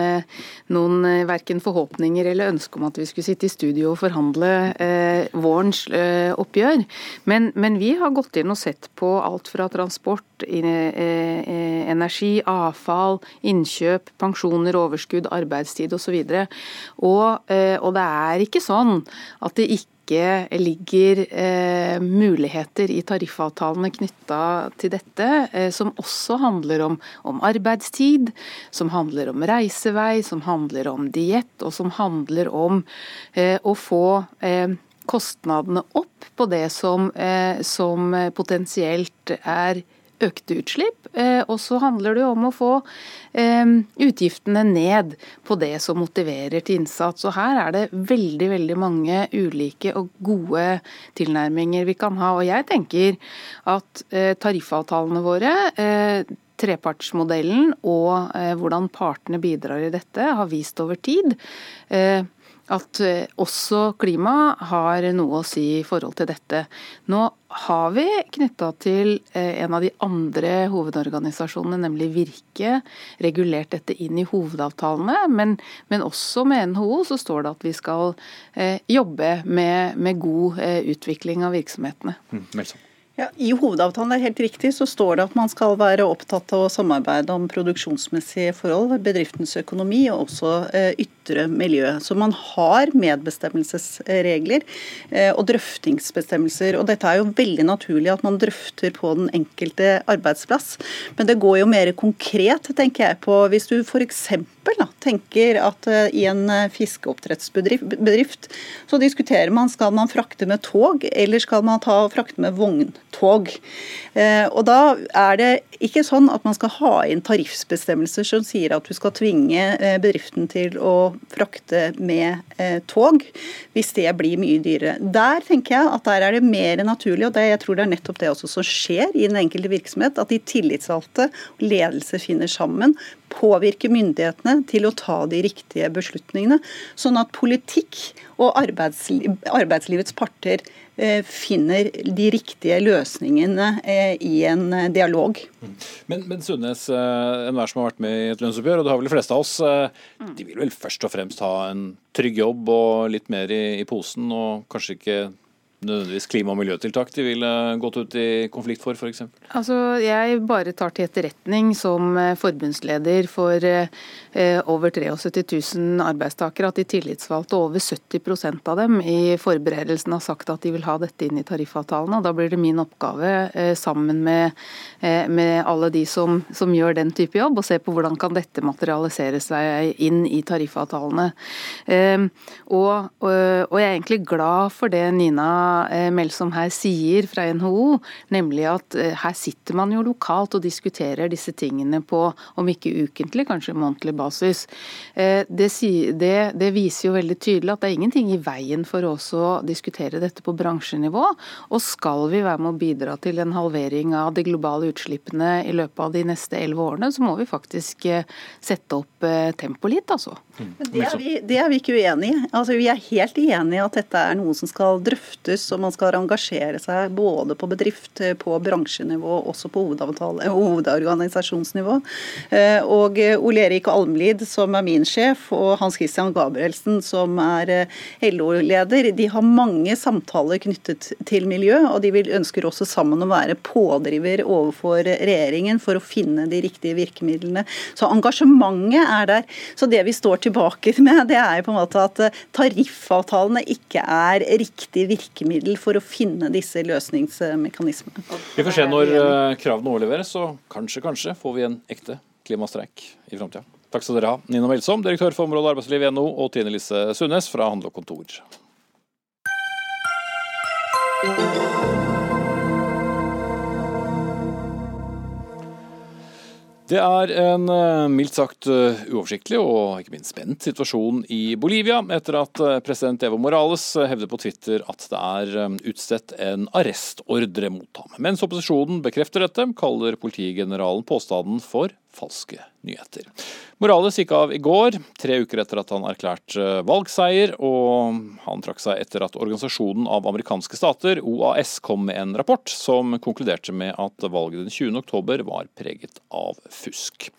noen verken forhåpninger eller ønske om at vi skulle sitte i studio og forhandle eh, vårens eh, oppgjør. Men, men, vi har gått inn og sett på alt fra transport, eh, energi, avfall, innkjøp, pensjoner, overskudd, arbeidstid osv. Og, og, og det er ikke sånn at det ikke ikke ligger eh, muligheter i tariffavtalene knytta til dette, eh, som også handler om, om, arbeidstid, som handler om reisevei, som handler om diett, og som handler om eh, å få eh, kostnadene opp på det som, eh, som potensielt er økte utslipp. Eh, og så handler det jo om å få eh, utgiftene ned på det som motiverer til innsats. Og her er det veldig, veldig mange ulike og gode tilnærminger vi kan ha. Og jeg tenker at eh, tariffavtalene våre trepartsmodellen og hvordan partene bidrar i dette, har vist over tid at eh, også klima har noe å si i forhold til dette. Nå har vi knytta til eh, en av de andre hovedorganisasjonene, nemlig Virke, regulert dette inn i hovedavtalene. Men, men også med NHO så står det at vi skal eh, jobbe med, med god utvikling av virksomhetene. Mm, ja, I hovedavtalen er helt riktig, så står det at man skal være opptatt av å samarbeide om produksjonsmessige forhold, bedriftens økonomi og også eh, ytre miljø. Så man har medbestemmelsesregler eh, og drøftingsbestemmelser. og Dette er jo veldig naturlig at man drøfter på den enkelte arbeidsplass. Men det går jo mer konkret, tenker jeg på, hvis du f.eks. tenker at eh, i en fiskeoppdrettsbedrift så diskuterer man skal man frakte med tog eller skal man ta frakte med vogntog. Eh, og Da er det ikke sånn at man skal ha inn tariffbestemmelser som sier at du skal tvinge eh, bedriften til å frakte med eh, tog, hvis det blir mye dyrere. Der tenker jeg at der er det mer naturlig, og det, jeg tror det er nettopp det også som skjer i den enkelte virksomhet, at de tillitsvalgte og ledelse finner sammen, påvirker myndighetene til å ta de riktige beslutningene, sånn at politikk og arbeidsliv, arbeidslivets parter Eh, finner de riktige løsningene eh, i en eh, dialog. Men, men Sundnes, enhver som har vært med i et lønnsoppgjør, og det har vel de fleste av oss, de vil vel først og fremst ha en trygg jobb og litt mer i, i posen, og kanskje ikke nødvendigvis klima- og miljøtiltak de ville gått ut i konflikt for, f.eks.? Altså, jeg bare tar til etterretning som eh, forbundsleder for eh, over 73 000 arbeidstakere at de tillitsvalgte, over 70% av dem i forberedelsen har sagt at de vil ha dette inn i tariffavtalene. og Da blir det min oppgave eh, sammen med, med alle de som, som, gjør den type jobb, å se på hvordan kan dette materialisere seg inn i tariffavtalene. Og, og, jeg er egentlig glad for det Nina Melsom her sier fra NHO, nemlig at eh, her sitter man jo lokalt og diskuterer disse tingene på om ikke ukentlig, kanskje månedlig basis. Eh, det, det, det, viser jo veldig tydelig at det er ingenting i veien for oss å diskutere dette på bransjenivå. Og skal vi være med å bidra til en halvering av de globale utslippene i løpet av de neste elleve årene, så må vi faktisk sette opp tempoet litt, altså. Det er, vi, det er vi ikke uenig i. Altså, vi er helt enig i at dette er noe som skal drøftes og man skal engasjere seg både på bedrift, på bransjenivå også på hovedorganisasjonsnivå. Eh, og Ole Erik Almlid, som er min sjef, og Hans Christian Gabrielsen, som er eh, LO-leder, de har mange samtaler knyttet til miljø, og de vil ønsker også sammen å være pådriver overfor regjeringen for å finne de riktige virkemidlene. Så engasjementet er der. Så det vi står tilbake med, det er på en måte at tariffavtalene ikke er riktig virkemiddel for å finne disse løsningsmekanismene. Vi får se når eh, kravene overleveres, så kanskje, kanskje får vi en ekte klimastreik i framtida. Takk skal dere ha. Nina Melsom, direktør for området arbeidsliv i NHO, og Trine Lise Sundnes fra Handel og Kontor. Det er en eh, mildt sagt eh, uoversiktlig og ikke minst spent situasjon i Bolivia etter at eh, president Evo Morales hevder på Twitter at det er utstedt en arrestordre mot ham. Mens opposisjonen bekrefter dette, kaller politigeneralen påstanden for falske nyheter. Morales gikk av i går, tre uker etter at han erklærte valgseier, og han trakk seg etter at Organisasjonen av amerikanske stater, OAS, kom med en rapport som konkluderte med at valget den 20. oktober var preget av fusk.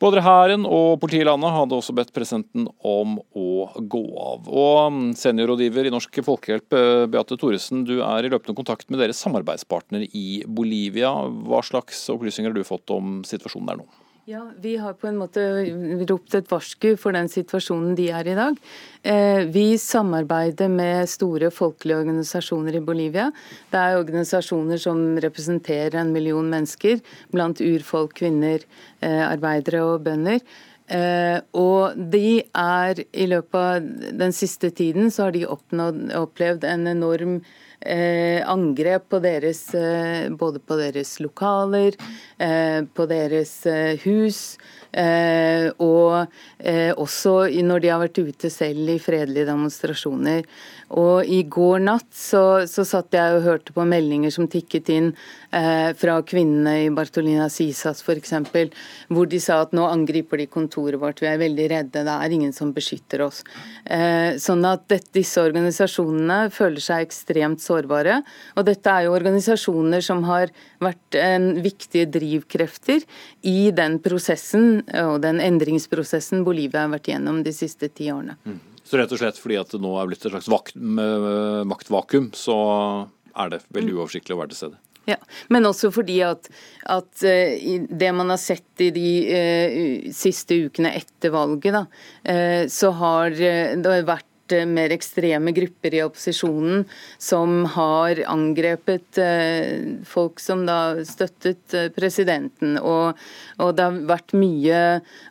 Både hæren og politiet i landet hadde også bedt presidenten om å gå av. Og Seniorrådgiver i Norsk Folkehjelp, Beate Thoresen, du er i løpende kontakt med deres samarbeidspartner i Bolivia. Hva slags opplysninger har du fått om situasjonen der nå? Ja, Vi har på en måte ropt et varsku for den situasjonen de er i dag. Eh, vi samarbeider med store folkelige organisasjoner i Bolivia. Det er organisasjoner som representerer en million mennesker, blant urfolk, kvinner, eh, arbeidere og bønder. Uh, og de er i løpet av den siste tiden så har de oppnådd, opplevd en enorm angrep på deres, eh, både på deres lokaler, eh, på deres eh, hus. Eh, og eh, også når de har vært ute selv i fredelige demonstrasjoner. Og I går natt så, så satt jeg og hørte på meldinger som tikket inn eh, fra kvinnene i Bartolina Sisas f.eks., hvor de sa at nå angriper de kontoret vårt, vi er veldig redde, det er ingen som beskytter oss. Eh, sånn at disse organisasjonene føler seg ekstremt. Og dette er jo organisasjoner som har vært en viktige drivkrefter i den prosessen og den endringsprosessen Bolivia har vært gjennom de siste ti årene. Mm. Så rett og slett fordi at det nå er blitt et slags vakt, maktvakuum, så er det veldig mm. uoversiktlig å være til stede. Ja, Men også fordi at, at uh, det man har sett i de uh, siste ukene etter valget, da, uh, så har det vært Eh, mer ekstreme grupper i opposisjonen som har angrepet eh, folk som da støttet eh, presidenten. Og, og det har vært mye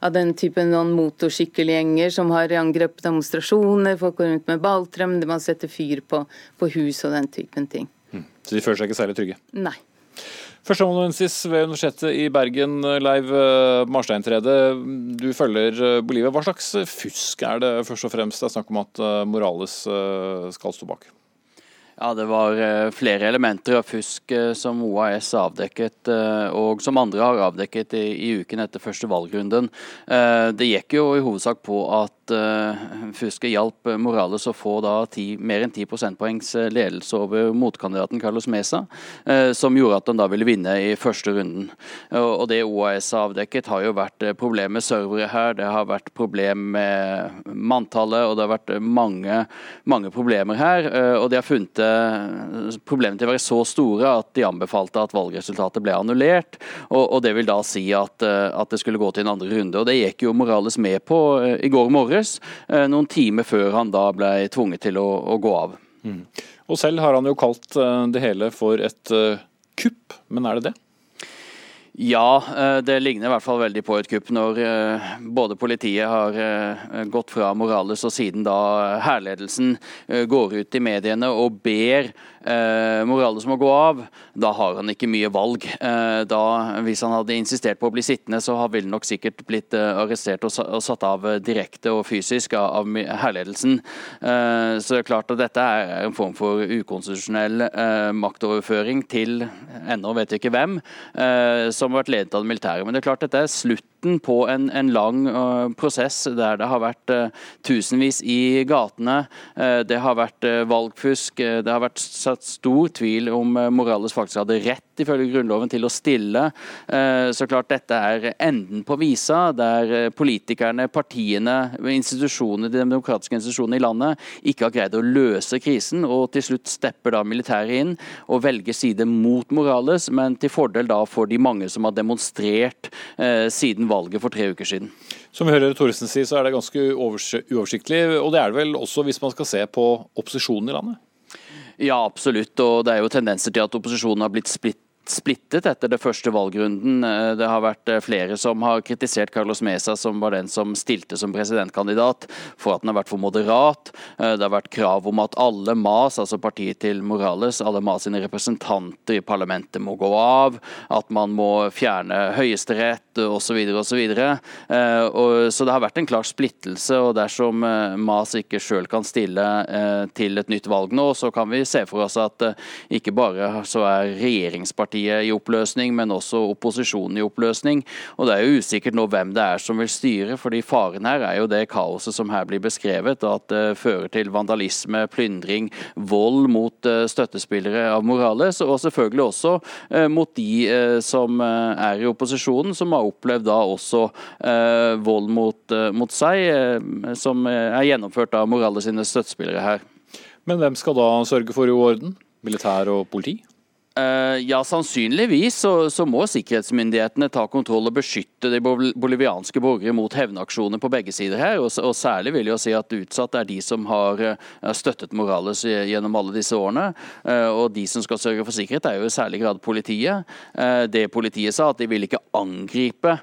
av den typen noen motorsykkelgjenger som har angrepet demonstrasjoner, folk går rundt med balltrøm, man setter fyr på, på hus og den typen ting. Mm. Så de føler seg ikke særlig trygge? Nei. Førsteamanuensis ved Universitetet i Bergen, Leiv Marstein-Trede, Du følger eh, Bolivia. Hva slags fusk er det først og fremst det er snakk om at eh, Morales skal stå bak? Ja, Det var flere elementer av fusk som OAS avdekket, og som andre har avdekket i, i uken etter første valgrunden. Det gikk jo i hovedsak på at fusket hjalp Morales å få da ti, mer enn 10 prosentpoengs eh, ledelse over motkandidaten Carlos Mesa, som gjorde at han da ville vinne i første runden. Og, Det OAS har avdekket, har jo vært problem med servere her, det har vært problem med manntallet, og det har vært mange, mange problemer her. Og De har funnet problemene til å være så store at de anbefalte at valgresultatet ble annullert. Og, og Det vil da si at, at det skulle gå til en andre runde. og Det gikk jo Morales med på i går morges eh, noen timer før han da ble tvunget til å, å gå av. Mm. Og Selv har han jo kalt eh, det hele for et eh, kupp, men er det det? Ja, det ligner i hvert fall veldig på et kupp når både politiet har gått fra Morales og siden da hærledelsen går ut i mediene og ber eh, Morales må gå av, da har han ikke mye valg. Eh, da, hvis han hadde insistert på å bli sittende, så ville han nok sikkert blitt eh, arrestert og, og, satt av eh, direkte og fysisk av, av herledelsen. Eh, så det er klart at dette er en form for ukonstitusjonell eh, maktoverføring til ennå vet vi ikke hvem, som har vært ledet av det militære. Men det er klart dette er slutt slutten på en, en lang uh, prosess der det har vært uh, tusenvis i gatene. Uh, det har vært valgfusk. det har vært satt stor tvil om Morales faktisk hadde rett ifølge Grunnloven til å stille. så klart dette er enden på visa, der politikerne, partiene, institusjonene, de demokratiske institusjonene i landet ikke har greid å løse krisen. Og til slutt stepper da militæret inn og velger side mot Morales, men til fordel da for de mange som har demonstrert siden valget for tre uker siden. Som vi hører Thoresen si, så er det ganske uoversiktlig. Og det er det vel også hvis man skal se på opposisjonen i landet? Ja, absolutt. Og det er jo tendenser til at opposisjonen har blitt splitt splittet etter det første valgrunden. Eh, det har vært eh, flere som har kritisert Carlos Mesa, som var den som stilte som presidentkandidat, for at den har vært for moderat. Eh, det har vært krav om at alle MAS, altså partiet til Morales, alle MAS sine representanter i parlamentet må gå av, at man må fjerne Høyesterett osv. osv. Så, så det har vært en klar splittelse, og dersom MAS ikke sjøl kan stille til et nytt valg nå, så kan vi se for oss at ikke bare så er regjeringspartiet partiet i oppløsning, men også opposisjonen i oppløsning. Og Det er jo usikkert nå hvem det er som vil styre, fordi faren her er jo det kaoset som her blir beskrevet. At det fører til vandalisme, plyndring, vold mot eh, støttespillere av Morales, og selvfølgelig også eh, mot de eh, som er i opposisjonen, som har opplevd da også vold mot, mot seg, som er gjennomført av Morales sine støttespillere her. Men hvem skal da sørge for orden? Militær og politi? Eh, ja, sannsynligvis så, så, må sikkerhetsmyndighetene ta kontroll og beskytte de bolivianske borgere mot hevnaksjoner på begge sider her. Og, og, særlig vil jeg si at utsatt er de som har uh, støttet Morales gjennom alle disse årene. Uh, og de som skal sørge for sikkerhet, er jo i særlig grad politiet. Det politiet sa, at de vil ikke angripe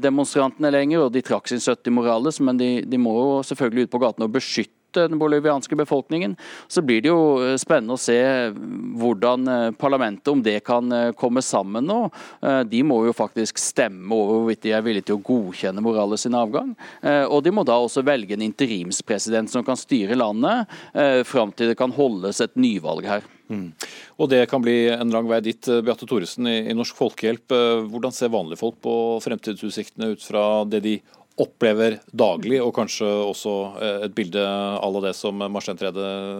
demonstrantene lenger, og de trakk sin støtte til Morales, men de, de må jo selvfølgelig ut på gaten og beskytte den bolivianske befolkningen. Så blir det jo spennende å se hvordan parlamentet, om det kan komme sammen nå. De må jo faktisk stemme over hvorvidt de er villige til å godkjenne Morales sin avgang. Og de må da også velge en interimspresident som kan styre landet fram til det kan holdes et nyvalg her. Mm. Og Det kan bli en lang vei dit. Beate Thoresen i, i Norsk Folkehjelp, hvordan ser vanlige folk på fremtidsutsiktene ut fra det de opplever daglig, og kanskje også eh, et bilde à la det som Marstein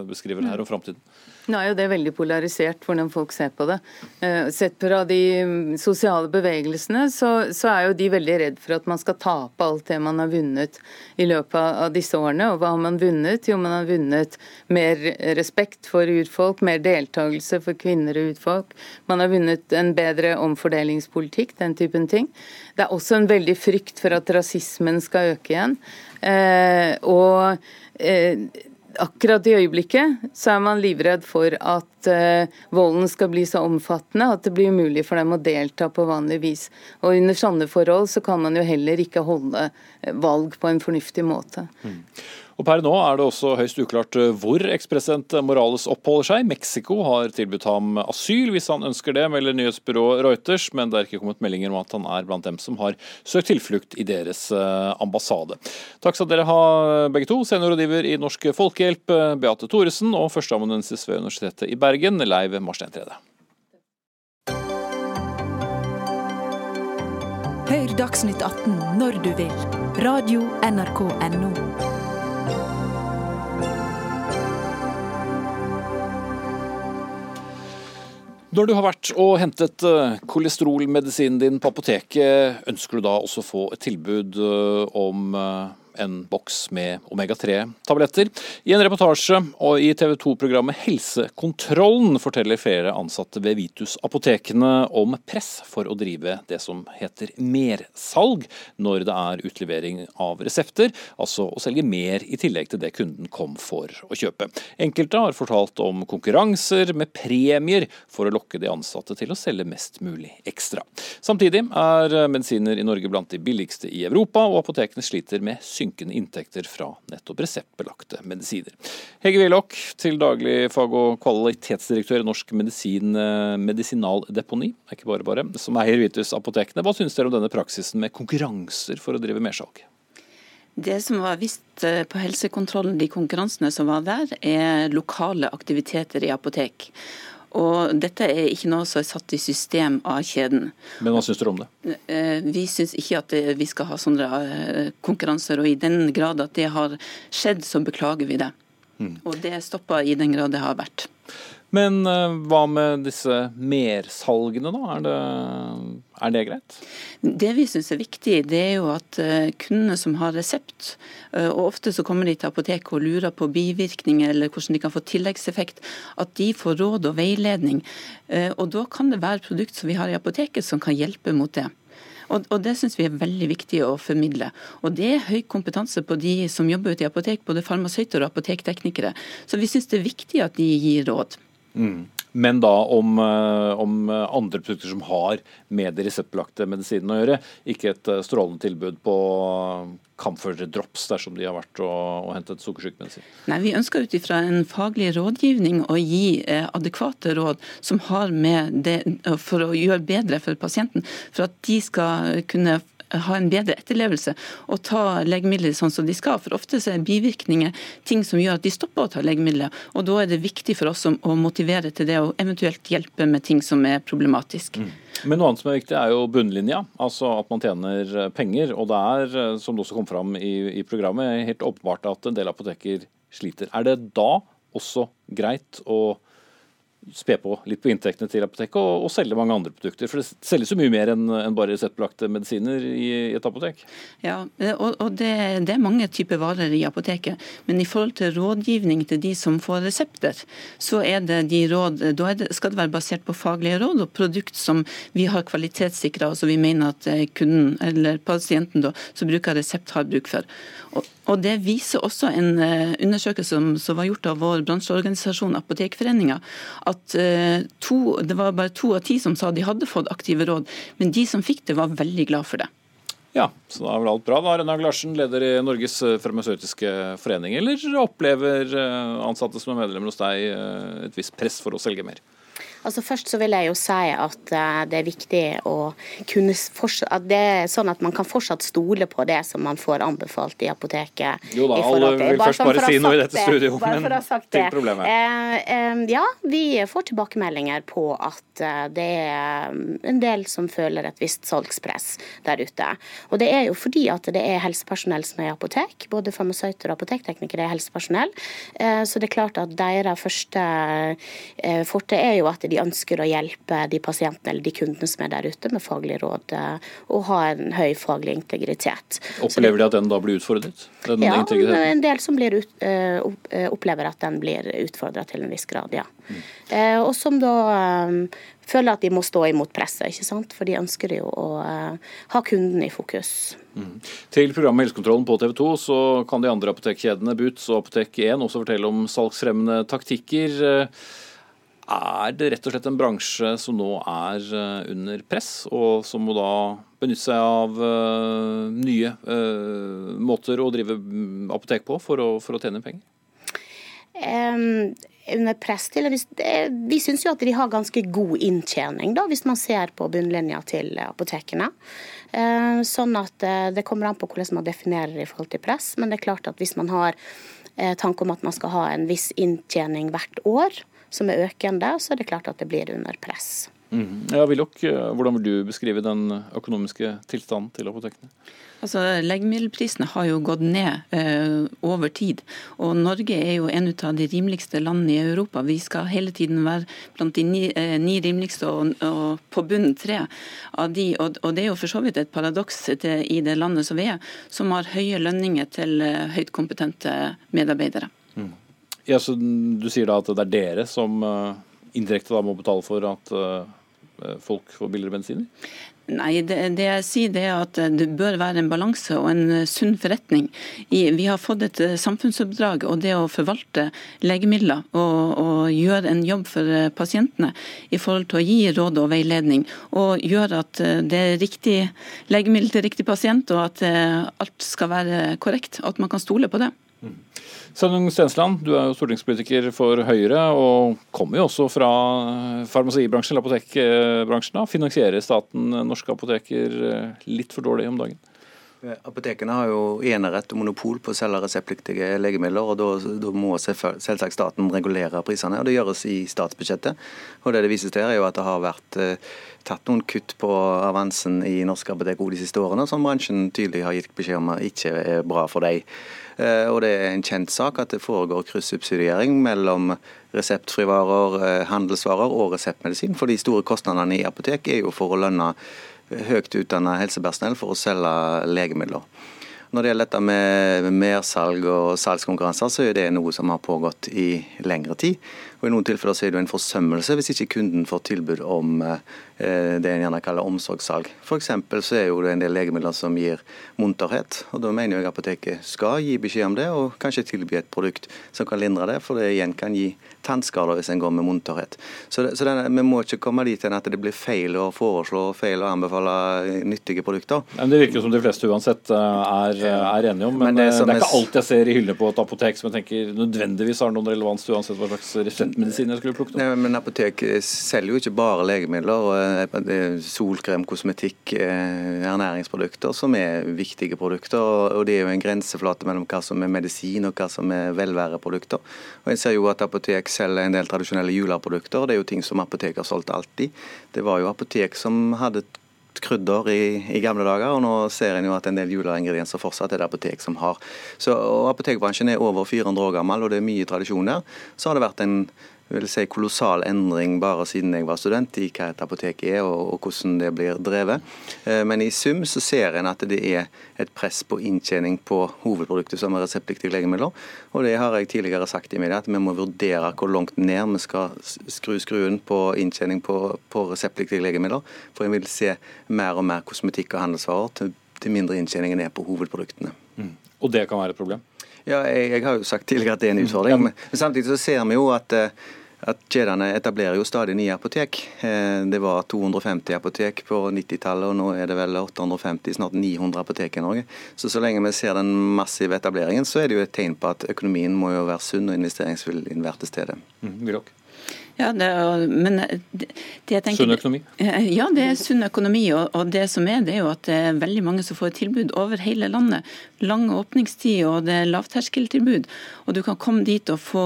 beskriver her om framtiden? Nå er jo det veldig polarisert hvordan folk ser på det. Eh, sett fra de sosiale bevegelsene, så, så, er jo de veldig redd for at man skal tape alt det man har vunnet i løpet av disse årene. Og hva har man vunnet? Jo, man har vunnet mer respekt for urfolk, mer deltakelse for kvinner og urfolk. Man har vunnet en bedre omfordelingspolitikk, den typen ting. Det er også en veldig frykt for at rasismen skal øke igjen. Eh, og eh, akkurat i øyeblikket så er man livredd for at uh, volden skal bli så omfattende at det blir umulig for dem å delta på vanlig vis. Og under sånne forhold så kan man jo heller ikke holde eh, valg på en fornuftig måte. Mm. Og Per nå er det også høyst uklart eh, hvor ekspresident Morales oppholder seg. Mexico har tilbudt ham asyl hvis han ønsker det, melder nyhetsbyrået Reuters, men det er ikke kommet meldinger om at han er blant dem som har søkt tilflukt i deres eh, ambassade. Takk skal dere ha begge to, seniorrådgiver i Norsk Folkehjelp Beate Thoresen og førsteamanuensis ved Universitetet i Bergen, Leiv Marstein Trede. Hør Dagsnytt 18 når du vil. Radio NRK Radio.nrk.no. Når du har vært og hentet eh, kolesterolmedisinen din på apoteket, ønsker du da også få et tilbud eh, om eh, en boks med omega-3-tabletter. I en reportasje og i TV 2-programmet Helsekontrollen forteller flere ansatte ved Vitus-apotekene om press for å drive det som heter mersalg når det er utlevering av resepter, altså å selge mer i tillegg til det kunden kom for å kjøpe. Enkelte har fortalt om konkurranser med premier for å lokke de ansatte til å selge mest mulig ekstra. Samtidig er medisiner i Norge blant de billigste i Europa, og apotekene sliter med synkende synkende inntekter fra nettopp reseptbelagte medisiner. Hege Willoch, til daglig fag- og kvalitetsdirektør i Norsk medisin, eh, medisinaldeponi, ikke bare bare, som eier Vitus Apotekene. Hva synes dere om denne praksisen med konkurranser for å drive mersalg? Det som var visst eh, på helsekontrollen, de konkurransene som var der, er lokale aktiviteter i apotek. Og dette er ikke noe som er satt i system av kjeden. Men hva syns dere om det? Eh, vi syns ikke at vi skal ha sånne eh, konkurranser. Og i den grad at det har skjedd, så beklager vi det. Mm. Og det stopper i den grad det har vært. Men eh, hva med disse mersalgene, da? Er det, er det greit? Det vi syns er viktig, det er jo at eh, kundene som har resept, eh, og ofte så kommer de til apoteket og lurer på bivirkninger eller hvordan de kan få tilleggseffekt, at de får råd og veiledning. Og da kan det være produkt som vi har i apoteket som kan hjelpe mot det. Og, Det syns vi er veldig viktig å formidle. Og Det er høy kompetanse på de som jobber ute i apotek, både farmasøyter og apotekteknikere. Så vi syns det er viktig at de gir råd. Men da om, eh, om, andre produkter som har med de reseptbelagte medisinene å gjøre. Ikke et eh, strålende tilbud på Camphor drops dersom de har vært og, og hentet sukkersyk. Nei, Vi ønsker ut ifra en faglig rådgivning å gi eh, adekvate råd som har med det for å gjøre bedre for pasienten. For at de skal kunne ha en bedre etterlevelse og ta legemidler sånn som de skal. For ofte så er bivirkninger ting som gjør at de stopper å ta legemidler. Og da er det viktig for oss å motivere til det, og eventuelt hjelpe med ting som er problematisk. Mm. Men noe annet som er viktig, er jo bunnlinja. Altså at man tjener eh, penger. Og det er, eh, som det også kom fram i, i programmet, helt åpenbart at en del apoteker sliter. Er det da også greit å spe på litt på inntektene til apoteket og, og, selge mange andre produkter. For det selges jo mye mer enn en bare reseptbelagte medisiner i, i, et apotek. Ja, og, og det, det, er mange typer varer i apoteket. Men i forhold til rådgivning til de som får resepter, så er det de råd, da det, skal det være basert på faglige råd og produkt som vi har kvalitetssikra og som vi mener at eh, kunden eller pasienten da, som bruker resept, har bruk for. Og, Det viser også en eh, undersøkelse som, som var gjort av vår bransjeorganisasjon Apotekforeninga, at uh, to, det var bare to av ti som sa de hadde fått aktive råd, men de som fikk det, var veldig glad for det. Ja, så da er vel alt bra da. Renag Larsen, leder i Norges farmasøytiske forening. Eller opplever ansatte som er medlemmer hos deg et visst press for å selge mer? Altså Først så vil jeg jo si at eh, det er viktig å kunne at det er sånn at man kan fortsatt stole på det som man får anbefalt i apoteket. Jo da, alle vil først bare si noe i dette studio, men til problemet. Eh, eh, ja, vi får tilbakemeldinger på at eh, det er en del som føler et visst salgspress der ute. Og det er jo fordi at det er helsepersonell som er i apotek. Både farmasøyter og apotekteknikere er helsepersonell. Eh, så det er klart at deres første eh, forte er jo at de ønsker å hjelpe de pasientene eller de kundene som er der ute med faglig råd, eh, og ha en høy faglig integritet. Opplever de at den da blir utfordret? ja, en del som ut, uh, opplever at den blir utfordra til en viss grad, ja. Mm. Og som da føler at de må stå imot presset, ikke sant? for de ønsker jo å ha kunden i fokus. Mm. Til programmet Helsekontrollen på TV 2 så kan de andre apotekkjedene Boots og Apotek 1 også fortelle om salgsfremmende taktikker. Er det rett og slett en bransje som nå er eh, under press, og som må da benytte seg av uh, nye uh, måter å drive mm, apotek på for å, for å tjene penger? Um, under press til Vi, syns jo at de har ganske god inntjening, da, hvis man ser på bunnlinja til apotekene. Uh, sånn at det kommer an på hvordan man definerer i forhold til press. Men det er klart at hvis man har tanke om at man skal ha en viss inntjening hvert år, som er økende, så er det klart at det blir under press. Mm. Ja, Willoch, eh, hvordan vil du beskrive den økonomiske tilstanden til apotekene? Altså, Legemiddelprisene har jo gått ned eh, over tid. og Norge er jo en av de rimeligste landene i Europa. Vi skal hele tiden være blant de ni, eh, ni rimeligste og, og, på bunnen tre av de. Og, og, Det er jo for så vidt et paradoks i det landet som vi er, som har høye lønninger til eh, høyt kompetente medarbeidere. Mm. Ja, så Du sier da at det er dere som uh, indirekte da må betale for at uh, folk får billigere bensiner? Nei, det, det, jeg sier det er at det bør være en balanse og en sunn forretning. I, vi har fått et samfunnsoppdrag, og det å forvalte legemidler og, og, gjøre en jobb for pasientene i forhold til å gi råd og veiledning, og gjøre at det er riktig legemiddel til riktig pasient, og at alt skal være korrekt. At man kan stole på det. Mm. Sveinung Stensland, du er jo stortingspolitiker for Høyre, og kommer jo også fra farmasibransjen, eller apotekbransjen. Finansierer staten norske apoteker litt for dårlig om dagen? Apotekene har jo enerett og monopol på å selge reseptpliktige legemidler. og Da, må selvsagt staten regulere prisene. Det gjøres i statsbudsjettet. og Det det vises til, er jo at det har vært eh, tatt noen kutt på avansen i norske apotek de siste årene, som bransjen tydelig har gitt beskjed om at ikke er bra for dem. Eh, og det er en kjent sak at det foregår kryssubsidiering mellom reseptfrivarer, eh, handelsvarer og reseptmedisin. For de store kostnadene i apotek er jo for å lønne høyt utdanna helsepersonell for å selge legemidler. Når det gjelder dette med mersalg og salgskonkurranser, så er det noe som har pågått i lengre tid. Og I noen tilfeller så er det en forsømmelse hvis ikke kunden får tilbud om eh, det en gjerne kaller omsorgssalg. F.eks. så er jo det en del legemidler som gir munterhet. og Da mener jeg apoteket skal gi beskjed om det, og kanskje tilby et produkt som kan lindre det, for det igjen kan gi tannskader hvis en går med munterhet. Så, det, så denne, Vi må ikke komme dit hen at det blir feil å foreslå feil å anbefale nyttige produkter. Men Det virker som de fleste uansett eh, er, er enige om. Men, men det, det, er ikke alt jeg ser i hyllene på et apotek som jeg tenker nødvendigvis har noen relevans uansett hva slags reseptmedisin jeg skulle plukket opp. Nei, men Apotek selger jo ikke bare legemidler. er Solkrem, kosmetikk, eh, ernæringsprodukter som er viktige produkter. og Det er jo en grenseflate mellom hva som er medisin og hva som er velværeprodukter. Og Jeg ser jo at apotek selger en del tradisjonelle juleprodukter. Det er jo ting som apotek har solgt alltid. Det var jo apotek som hadde krydder i, i, gamle dager, og nå ser en jo at en del juleingredienser fortsatt er det apotek som har. Så, og Apotekbransjen er over 400 år gammel, og det er mye tradisjon der. Så har det vært en vil si, kolossal endring bare siden jeg var student i hva et apotek er og, og hvordan det blir drevet. Eh, men i sum så ser en at det er et press på inntjening på hovedproduktet som er reseptpliktige legemidler. Og det har jeg tidligere sagt i media, at vi må vurdere hvor langt ned vi skal skru skruen på inntjening på, på reseptpliktige legemidler. For en vil se mer og mer kosmetikk og handelsvarer til, til mindre inntjeningen er på hovedproduktene. Mm. Og det kan være et problem? Ja, jeg, jeg, har jo sagt tidligere at det er en utfordring. Men, men samtidig så ser vi jo at eh, at kjedene etablerer jo stadig nye apotek. Eh, det var 250 apotek på 90-tallet, og nå er det vel 850, snart 900 apotek i Norge. Så så lenge vi ser den massive etableringen, så er det jo et tegn på at økonomien må jo være sunn og investeringsviljen være til stede. Mm, ja, det, men det, det tenker, sunn økonomi? Ja, det er sunn økonomi. Og, og, det som er, det er jo at det er veldig mange som får tilbud over hele landet. Lang åpningstid, og det er lavterskeltilbud. Og du kan komme dit og få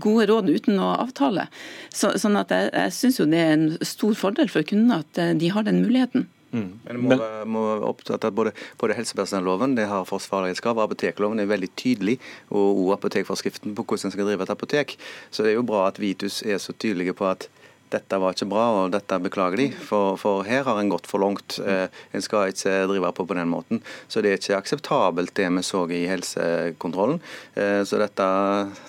gode råd uten å avtale. Så, sånn at jeg, jeg syns jo det er en stor fordel for kundene at eh, de har den muligheten. Mm. Men må, må opptatt at både, både helsepersonelloven det har forsvarlighetskrav, apotekloven er veldig tydelig, og, og apotekforskriften på hvordan en skal drive et apotek. Så det er jo bra at Vitus er så tydelige på at dette var ikke bra, og dette beklager de. For, for her har en gått for langt. Eh, en skal ikke drive på på den måten. Så det er ikke akseptabelt det vi så i helsekontrollen. Eh, så dette,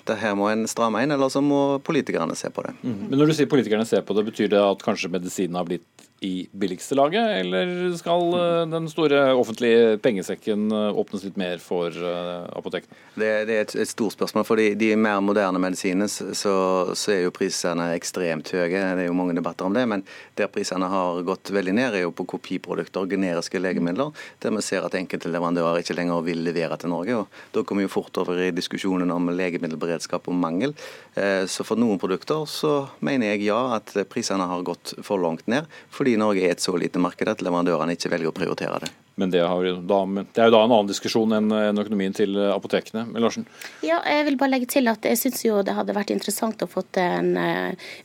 det her må en stramme inn, eller så må politikerne se på det. Mm. Men når du sier politikerne ser på det, betyr det at kanskje medisinen har blitt i billigste laget, eller skal eh, den store offentlige pengesekken eh, åpnes litt mer for eh, apotekene? Det, det er et, et, stort spørsmål. For de, de mer moderne medisinene så, så, er jo prisene ekstremt høye. Det er jo mange debatter om det. Men der prisene har gått veldig ned, er jo på kopiprodukter generiske legemidler. Der vi ser at enkelte leverandører ikke lenger vil levere til Norge. og Da kommer vi jo fort over i diskusjonen om legemiddelberedskap og mangel. Så for noen produkter så mener jeg ja at prisene har gått for langt ned. fordi fordi Norge er et så lite marked at leverandørene ikke velger å prioritere det. Men det, da, det, er jo da en annen diskusjon enn økonomien til apotekene. Larsen? Ja, jeg vil bare legge til at jeg syns jo det hadde vært interessant å få en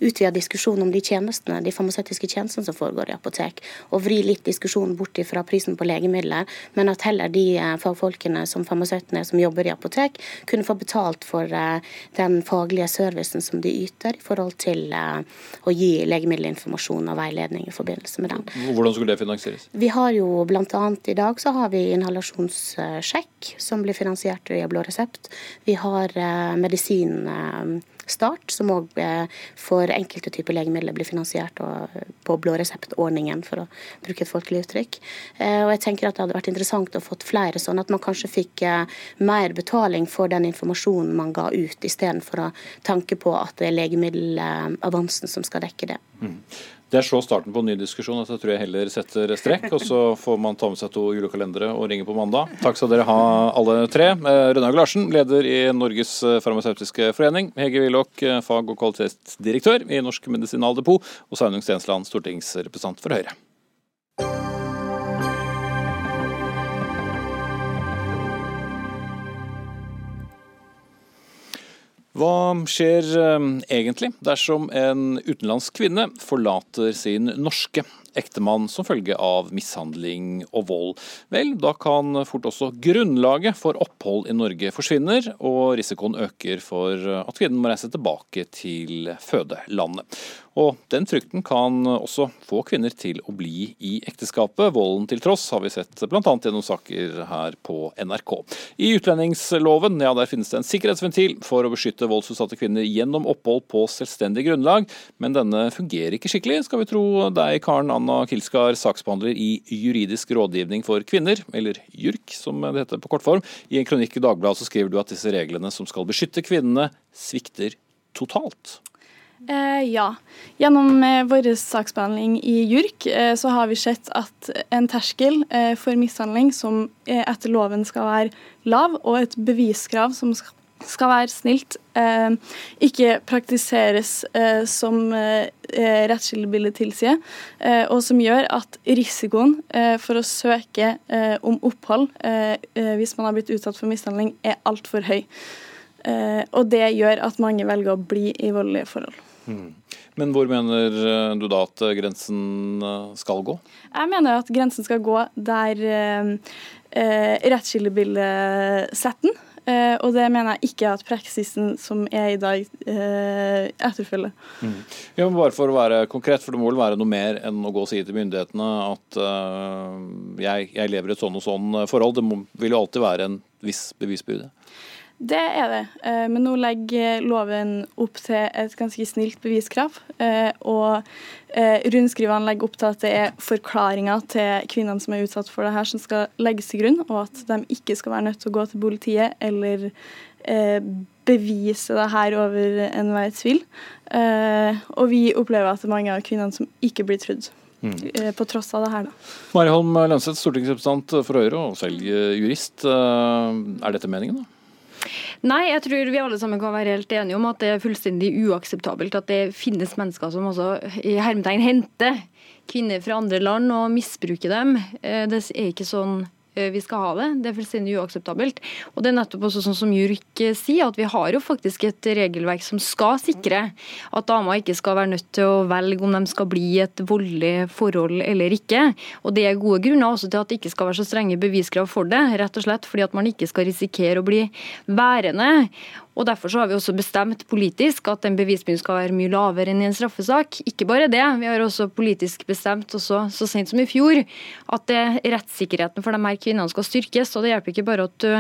utvidet utvida diskusjon om de tjenestene, de farmasøytiske tjenestene som foregår i apotek, og vri litt diskusjonen bort fra prisen på legemidler, men at heller de fagfolkene som farmasøytene som jobber i apotek, kunne få betalt for den faglige servicen som de yter i forhold til å gi legemiddelinformasjon og veiledning i forbindelse med den. Hvordan skulle det finansieres? Vi har jo blant annet i dag så har vi inhalasjonssjekk, som blir finansiert via blå resept. Vi har eh, medisinstart, som òg eh, for enkelte typer legemidler blir finansiert på blå resept-ordningen, for å bruke et folkelig uttrykk. Eh, og jeg tenker at det hadde vært interessant å få flere sånn at man kanskje fikk mer betaling for den informasjonen man ga ut, istedenfor å tanke på at det er legemiddelavansen som skal dekke det. Mm. Det er så starten på en ny diskusjon at jeg tror jeg heller setter strekk. Og så får man ta med seg to julekalendere og ringe på mandag. Takk skal dere ha alle tre. Eh, Rønnaug Larsen, leder i Norges farmasøytiske forening. Hege Willoch, eh, fag- og kvalitetsdirektør i Norsk Medisinaldepot. Og Sveinung Stensland, stortingsrepresentant for Høyre. Hva skjer eh, egentlig dersom en utenlandsk kvinne forlater sin norske ektemann som følge av mishandling og vold. Vel, da kan fort også grunnlaget for opphold i Norge forsvinner, og risikoen øker for at kvinnen må reise tilbake til fødelandet. Og den frykten kan også få kvinner til å bli i ekteskapet. Volden til tross har vi sett bl.a. gjennom saker her på NRK. I utlendingsloven ja, der finnes det en sikkerhetsventil for å beskytte voldsutsatte kvinner gjennom opphold på selvstendig grunnlag, men denne fungerer ikke skikkelig, skal vi tro deg, Karen Anna Anna Kilskar, saksbehandler i Juridisk rådgivning for kvinner, eller JURK som det heter på kortform. I en kronikk i Dagbladet så skriver du at disse reglene som skal beskytte kvinnene, svikter totalt. Eh, ja. Gjennom eh, vår saksbehandling i JURK eh, så har vi sett at en terskel eh, for mishandling som eh, etter loven skal være lav, og et beviskrav som skal skal være snilt, eh, ikke praktiseres eh, som eh, rettskildebildet tilsier, eh, og som gjør at risikoen eh, for å søke eh, om opphold eh, hvis man har blitt utsatt for mishandling, er altfor høy. og det gjør at mange velger å bli i voldelige forhold. Mm. Men hvor mener du da at grensen skal gå? Jeg mener at grensen skal gå der eh, rettskildebildet setter den. Uh, og det mener jeg ikke at praksisen som er i dag, uh, etterfølger. Mm. Ja, men bare for å være konkret, for det må vel være noe mer enn å gå og si til myndighetene at uh, jeg, jeg, lever i et sånn og sånn forhold. Det må, vil jo alltid være en viss bevisbyrde. Det er det, eh, men nå legger loven opp til et ganske snilt beviskrav. Eh, og eh, rundskrivene legger opp til at det er forklaringer til kvinnene som er utsatt for det her, som skal legges til grunn, og at de ikke skal være nødt til å gå til politiet eller bevise det her over enhver tvil. Eh, og vi opplever at det er mange av kvinnene som ikke blir trudd. Mm. På tross av det her, da. Mari Holm Lønseth, stortingsrepresentant for Høyre og selv jurist. Er dette meningen, da? Nei, jeg tror vi alle sammen kan være helt enige om at det er fullstendig uakseptabelt at det finnes mennesker som også i hermetegn henter kvinner fra andre land og misbruker dem. Det er ikke sånn Eh, vi skal ha det. Det er fullstendig uakseptabelt. Og det er nettopp også sånn som Jurk eh, sier, at vi har jo faktisk et regelverk som skal sikre at damer ikke skal være nødt til å velge om de skal bli et voldelig forhold eller ikke. Og det er gode grunner også til at det ikke skal være så strenge beviskrav for det, rett og slett fordi at man ikke skal risikere å bli værende. Og Derfor så har vi også bestemt politisk at den bevisbyrden skal være mye lavere enn i en straffesak. Ikke bare det, vi har også politisk bestemt også så sent som i fjor at det, rettssikkerheten for de her kvinnene skal styrkes. og Det hjelper ikke bare at du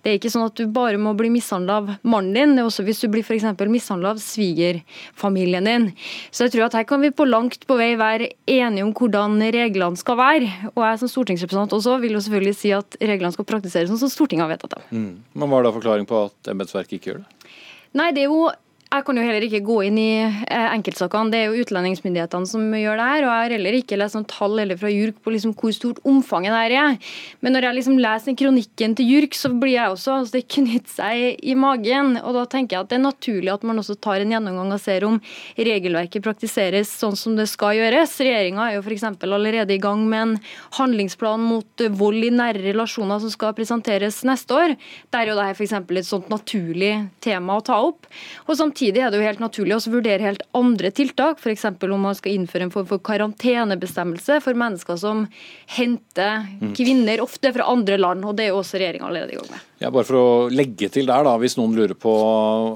det er ikke sånn at du bare må bli mishandla av mannen din, det er også hvis du blir f.eks. mishandla av svigerfamilien din. Så jeg tror at her kan vi på langt på vei være enige om hvordan reglene skal være. Og jeg som stortingsrepresentant også vil jo selvfølgelig si at reglene skal praktiseres sånn som Stortinget har vedtatt dem. Mm. Men Hva er da forklaring på at embetsverket ikke gjør det? Nei, det er jo jeg kan jo heller ikke gå inn i eh, enkeltsakene, det er jo utlendingsmyndighetene som gjør det her. Og jeg har heller ikke lest noen tall eller fra JURK på liksom hvor stort omfanget der er. Men når jeg liksom leser kronikken til JURK, så blir jeg også altså Det knytter seg i magen. Og da tenker jeg at det er naturlig at man også tar en gjennomgang og ser om regelverket praktiseres sånn som det skal gjøres. Regjeringa er jo f.eks. allerede i gang med en handlingsplan mot vold i nære relasjoner som skal presenteres neste år. Der er jo dette f.eks. et sånt naturlig tema å ta opp. Og samtidig Samtidig er det jo helt naturlig å vurdere helt andre tiltak, f.eks. om man skal innføre en form for karantenebestemmelse for mennesker som henter mm. kvinner, ofte fra andre land. og Det er jo også regjeringa allerede i gang med. Ja, bare for å legge til der, da, Hvis noen lurer på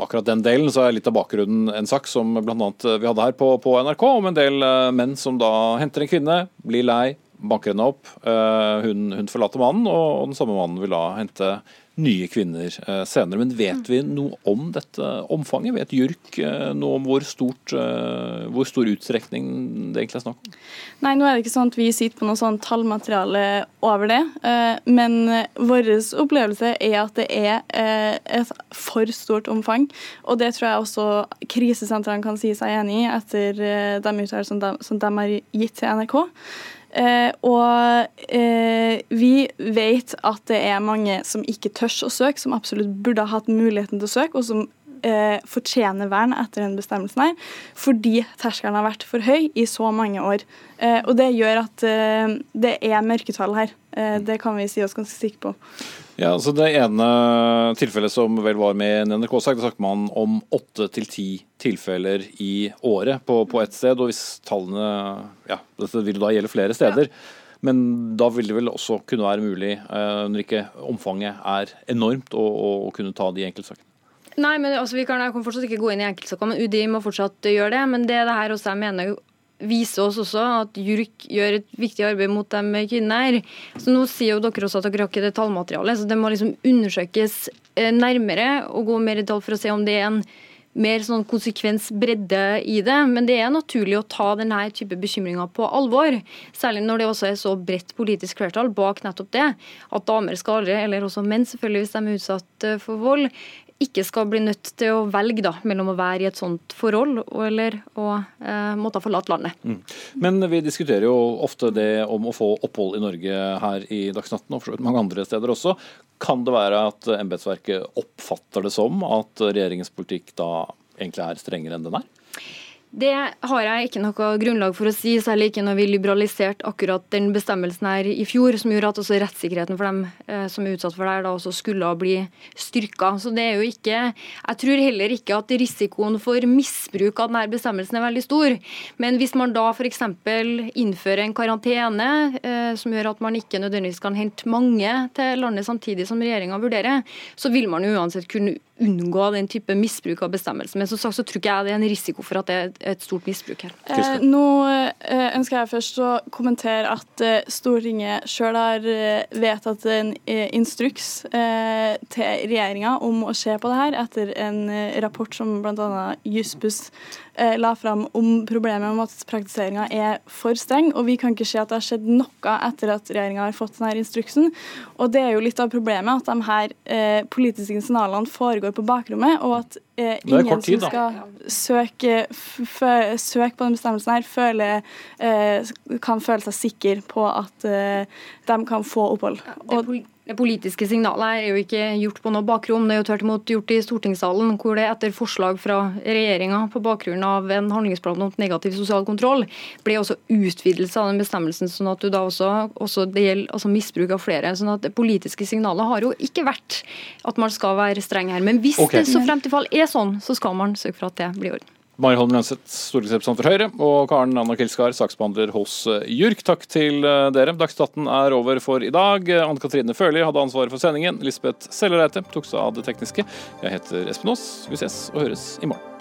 akkurat den delen, så er litt av bakgrunnen en sak som bl.a. vi hadde her på, på, NRK, om en del eh, menn som da henter en kvinne, blir lei, banker henne opp. Eh, hun, hun forlater mannen, og den samme mannen vil da hente nye kvinner eh, senere. Men vet vi noe om dette omfanget? Vet JURK eh, noe om hvor, stort, eh, hvor stor utstrekning det egentlig er snakk om? Nei, nå er det ikke sånn at vi sitter på noe sånn tallmateriale over det. Men vår opplevelse er at det er et for stort omfang. Og det tror jeg også krisesentrene kan si seg enig i etter de uttalelsene som de har gitt til NRK. Eh, og eh, vi vet at det er mange som ikke tør å søke, som absolutt burde ha hatt muligheten til å søke, og som eh, fortjener vern etter den bestemmelsen her, fordi terskelen har vært for høy i så mange år. Eh, og det gjør at eh, det er mørketall her. Eh, det kan vi si oss ganske sikre på. Ja, altså Det ene tilfellet som vel var med i en NRK-sak, da snakket man om åtte til ti tilfeller i året på, på ett sted. og Hvis tallene ja, Dette vil da gjelde flere steder. Ja. Men da vil det vel også kunne være mulig, eh, når ikke omfanget er enormt, å, å kunne ta de enkeltsakene? Nei, men altså, vi kan, kan fortsatt ikke gå inn i enkeltsaker, men UDI må fortsatt gjøre det. Men det det her også jeg mener viser oss også at JURK gjør et viktig arbeid mot dem kvinner. Så Nå sier jo dere også at dere har ikke det tallmaterialet, så det må liksom undersøkes eh, nærmere og gå mer i detalj for å se om det er en mer sånn konsekvensbredde i det. Men det er naturlig å ta denne type bekymringer på alvor. Særlig når det også er så bredt politisk flertall bak nettopp det. At damer skal aldri, eller også menn selvfølgelig hvis de er utsatt eh, for vold, ikke skal bli nødt til å velge da, mellom å være i et sånt forhold eller å eh, måtte forlate landet. Mm. Men vi diskuterer jo ofte det om å få opphold i Norge her i Dagsnytt og for mange andre steder også. Kan det være at embetsverket oppfatter det som at regjeringens politikk da egentlig er strengere enn den er? Det har jeg ikke noe grunnlag for å si, særlig ikke når vi liberaliserte akkurat den bestemmelsen her i fjor, som gjorde at også rettssikkerheten for dem eh, som er utsatt for det, da også skulle bli styrka. Så det er jo ikke Jeg tror heller ikke at risikoen for misbruk av denne bestemmelsen er veldig stor. Men hvis man da f.eks. innfører en karantene eh, som gjør at man ikke nødvendigvis kan hente mange til landet samtidig som regjeringa vurderer, så vil man jo uansett kunne unngå den type misbruk av bestemmelsen. Men som sagt så tror ikke jeg det er en risiko for at det er et stort misbruk her. Eh, nå eh, ønsker jeg først å kommentere at eh, Stortinget sjøl har eh, vedtatt en eh, instruks eh, til regjeringa om å se på det her, etter en rapport som bl.a. Jussbuss la fram om problemet om at praktiseringa er for streng. Og vi kan ikke se at det har skjedd noe etter at regjeringa har fått denne instruksen. Og det er jo litt av problemet at de her eh, politiske signalene foregår på bakrommet, og at eh, ingen tid, som skal søke, søke, på den bestemmelsen her, føler, eh, kan føle seg sikker på at eh, de kan få opphold. Ja, det politiske signalet er jo ikke gjort på noe bakrom, det er jo tvert imot gjort i stortingssalen, hvor det etter forslag fra regjeringa på bakgrunn av en handlingsplan mot negativ sosial kontroll, ble også utvidelse av den bestemmelsen, sånn at du da også, også det gjelder altså misbruk av flere. sånn at Det politiske signalet har jo ikke vært at man skal være streng her. Men hvis okay. det så frem til fall er sånn, så skal man søke for at det blir i orden. Mari Holm Lønseth, stortingsrepresentant for Høyre, og Karen Anna Kilskar, saksbehandler hos eh, JURK. Takk til eh, dere. Dagsnytt er over for i dag. Anne Katrine Førli hadde ansvaret for sendingen. Lisbeth Sellereite tok seg av det tekniske. Jeg heter Espen Aas. Vi ses og høres i morgen.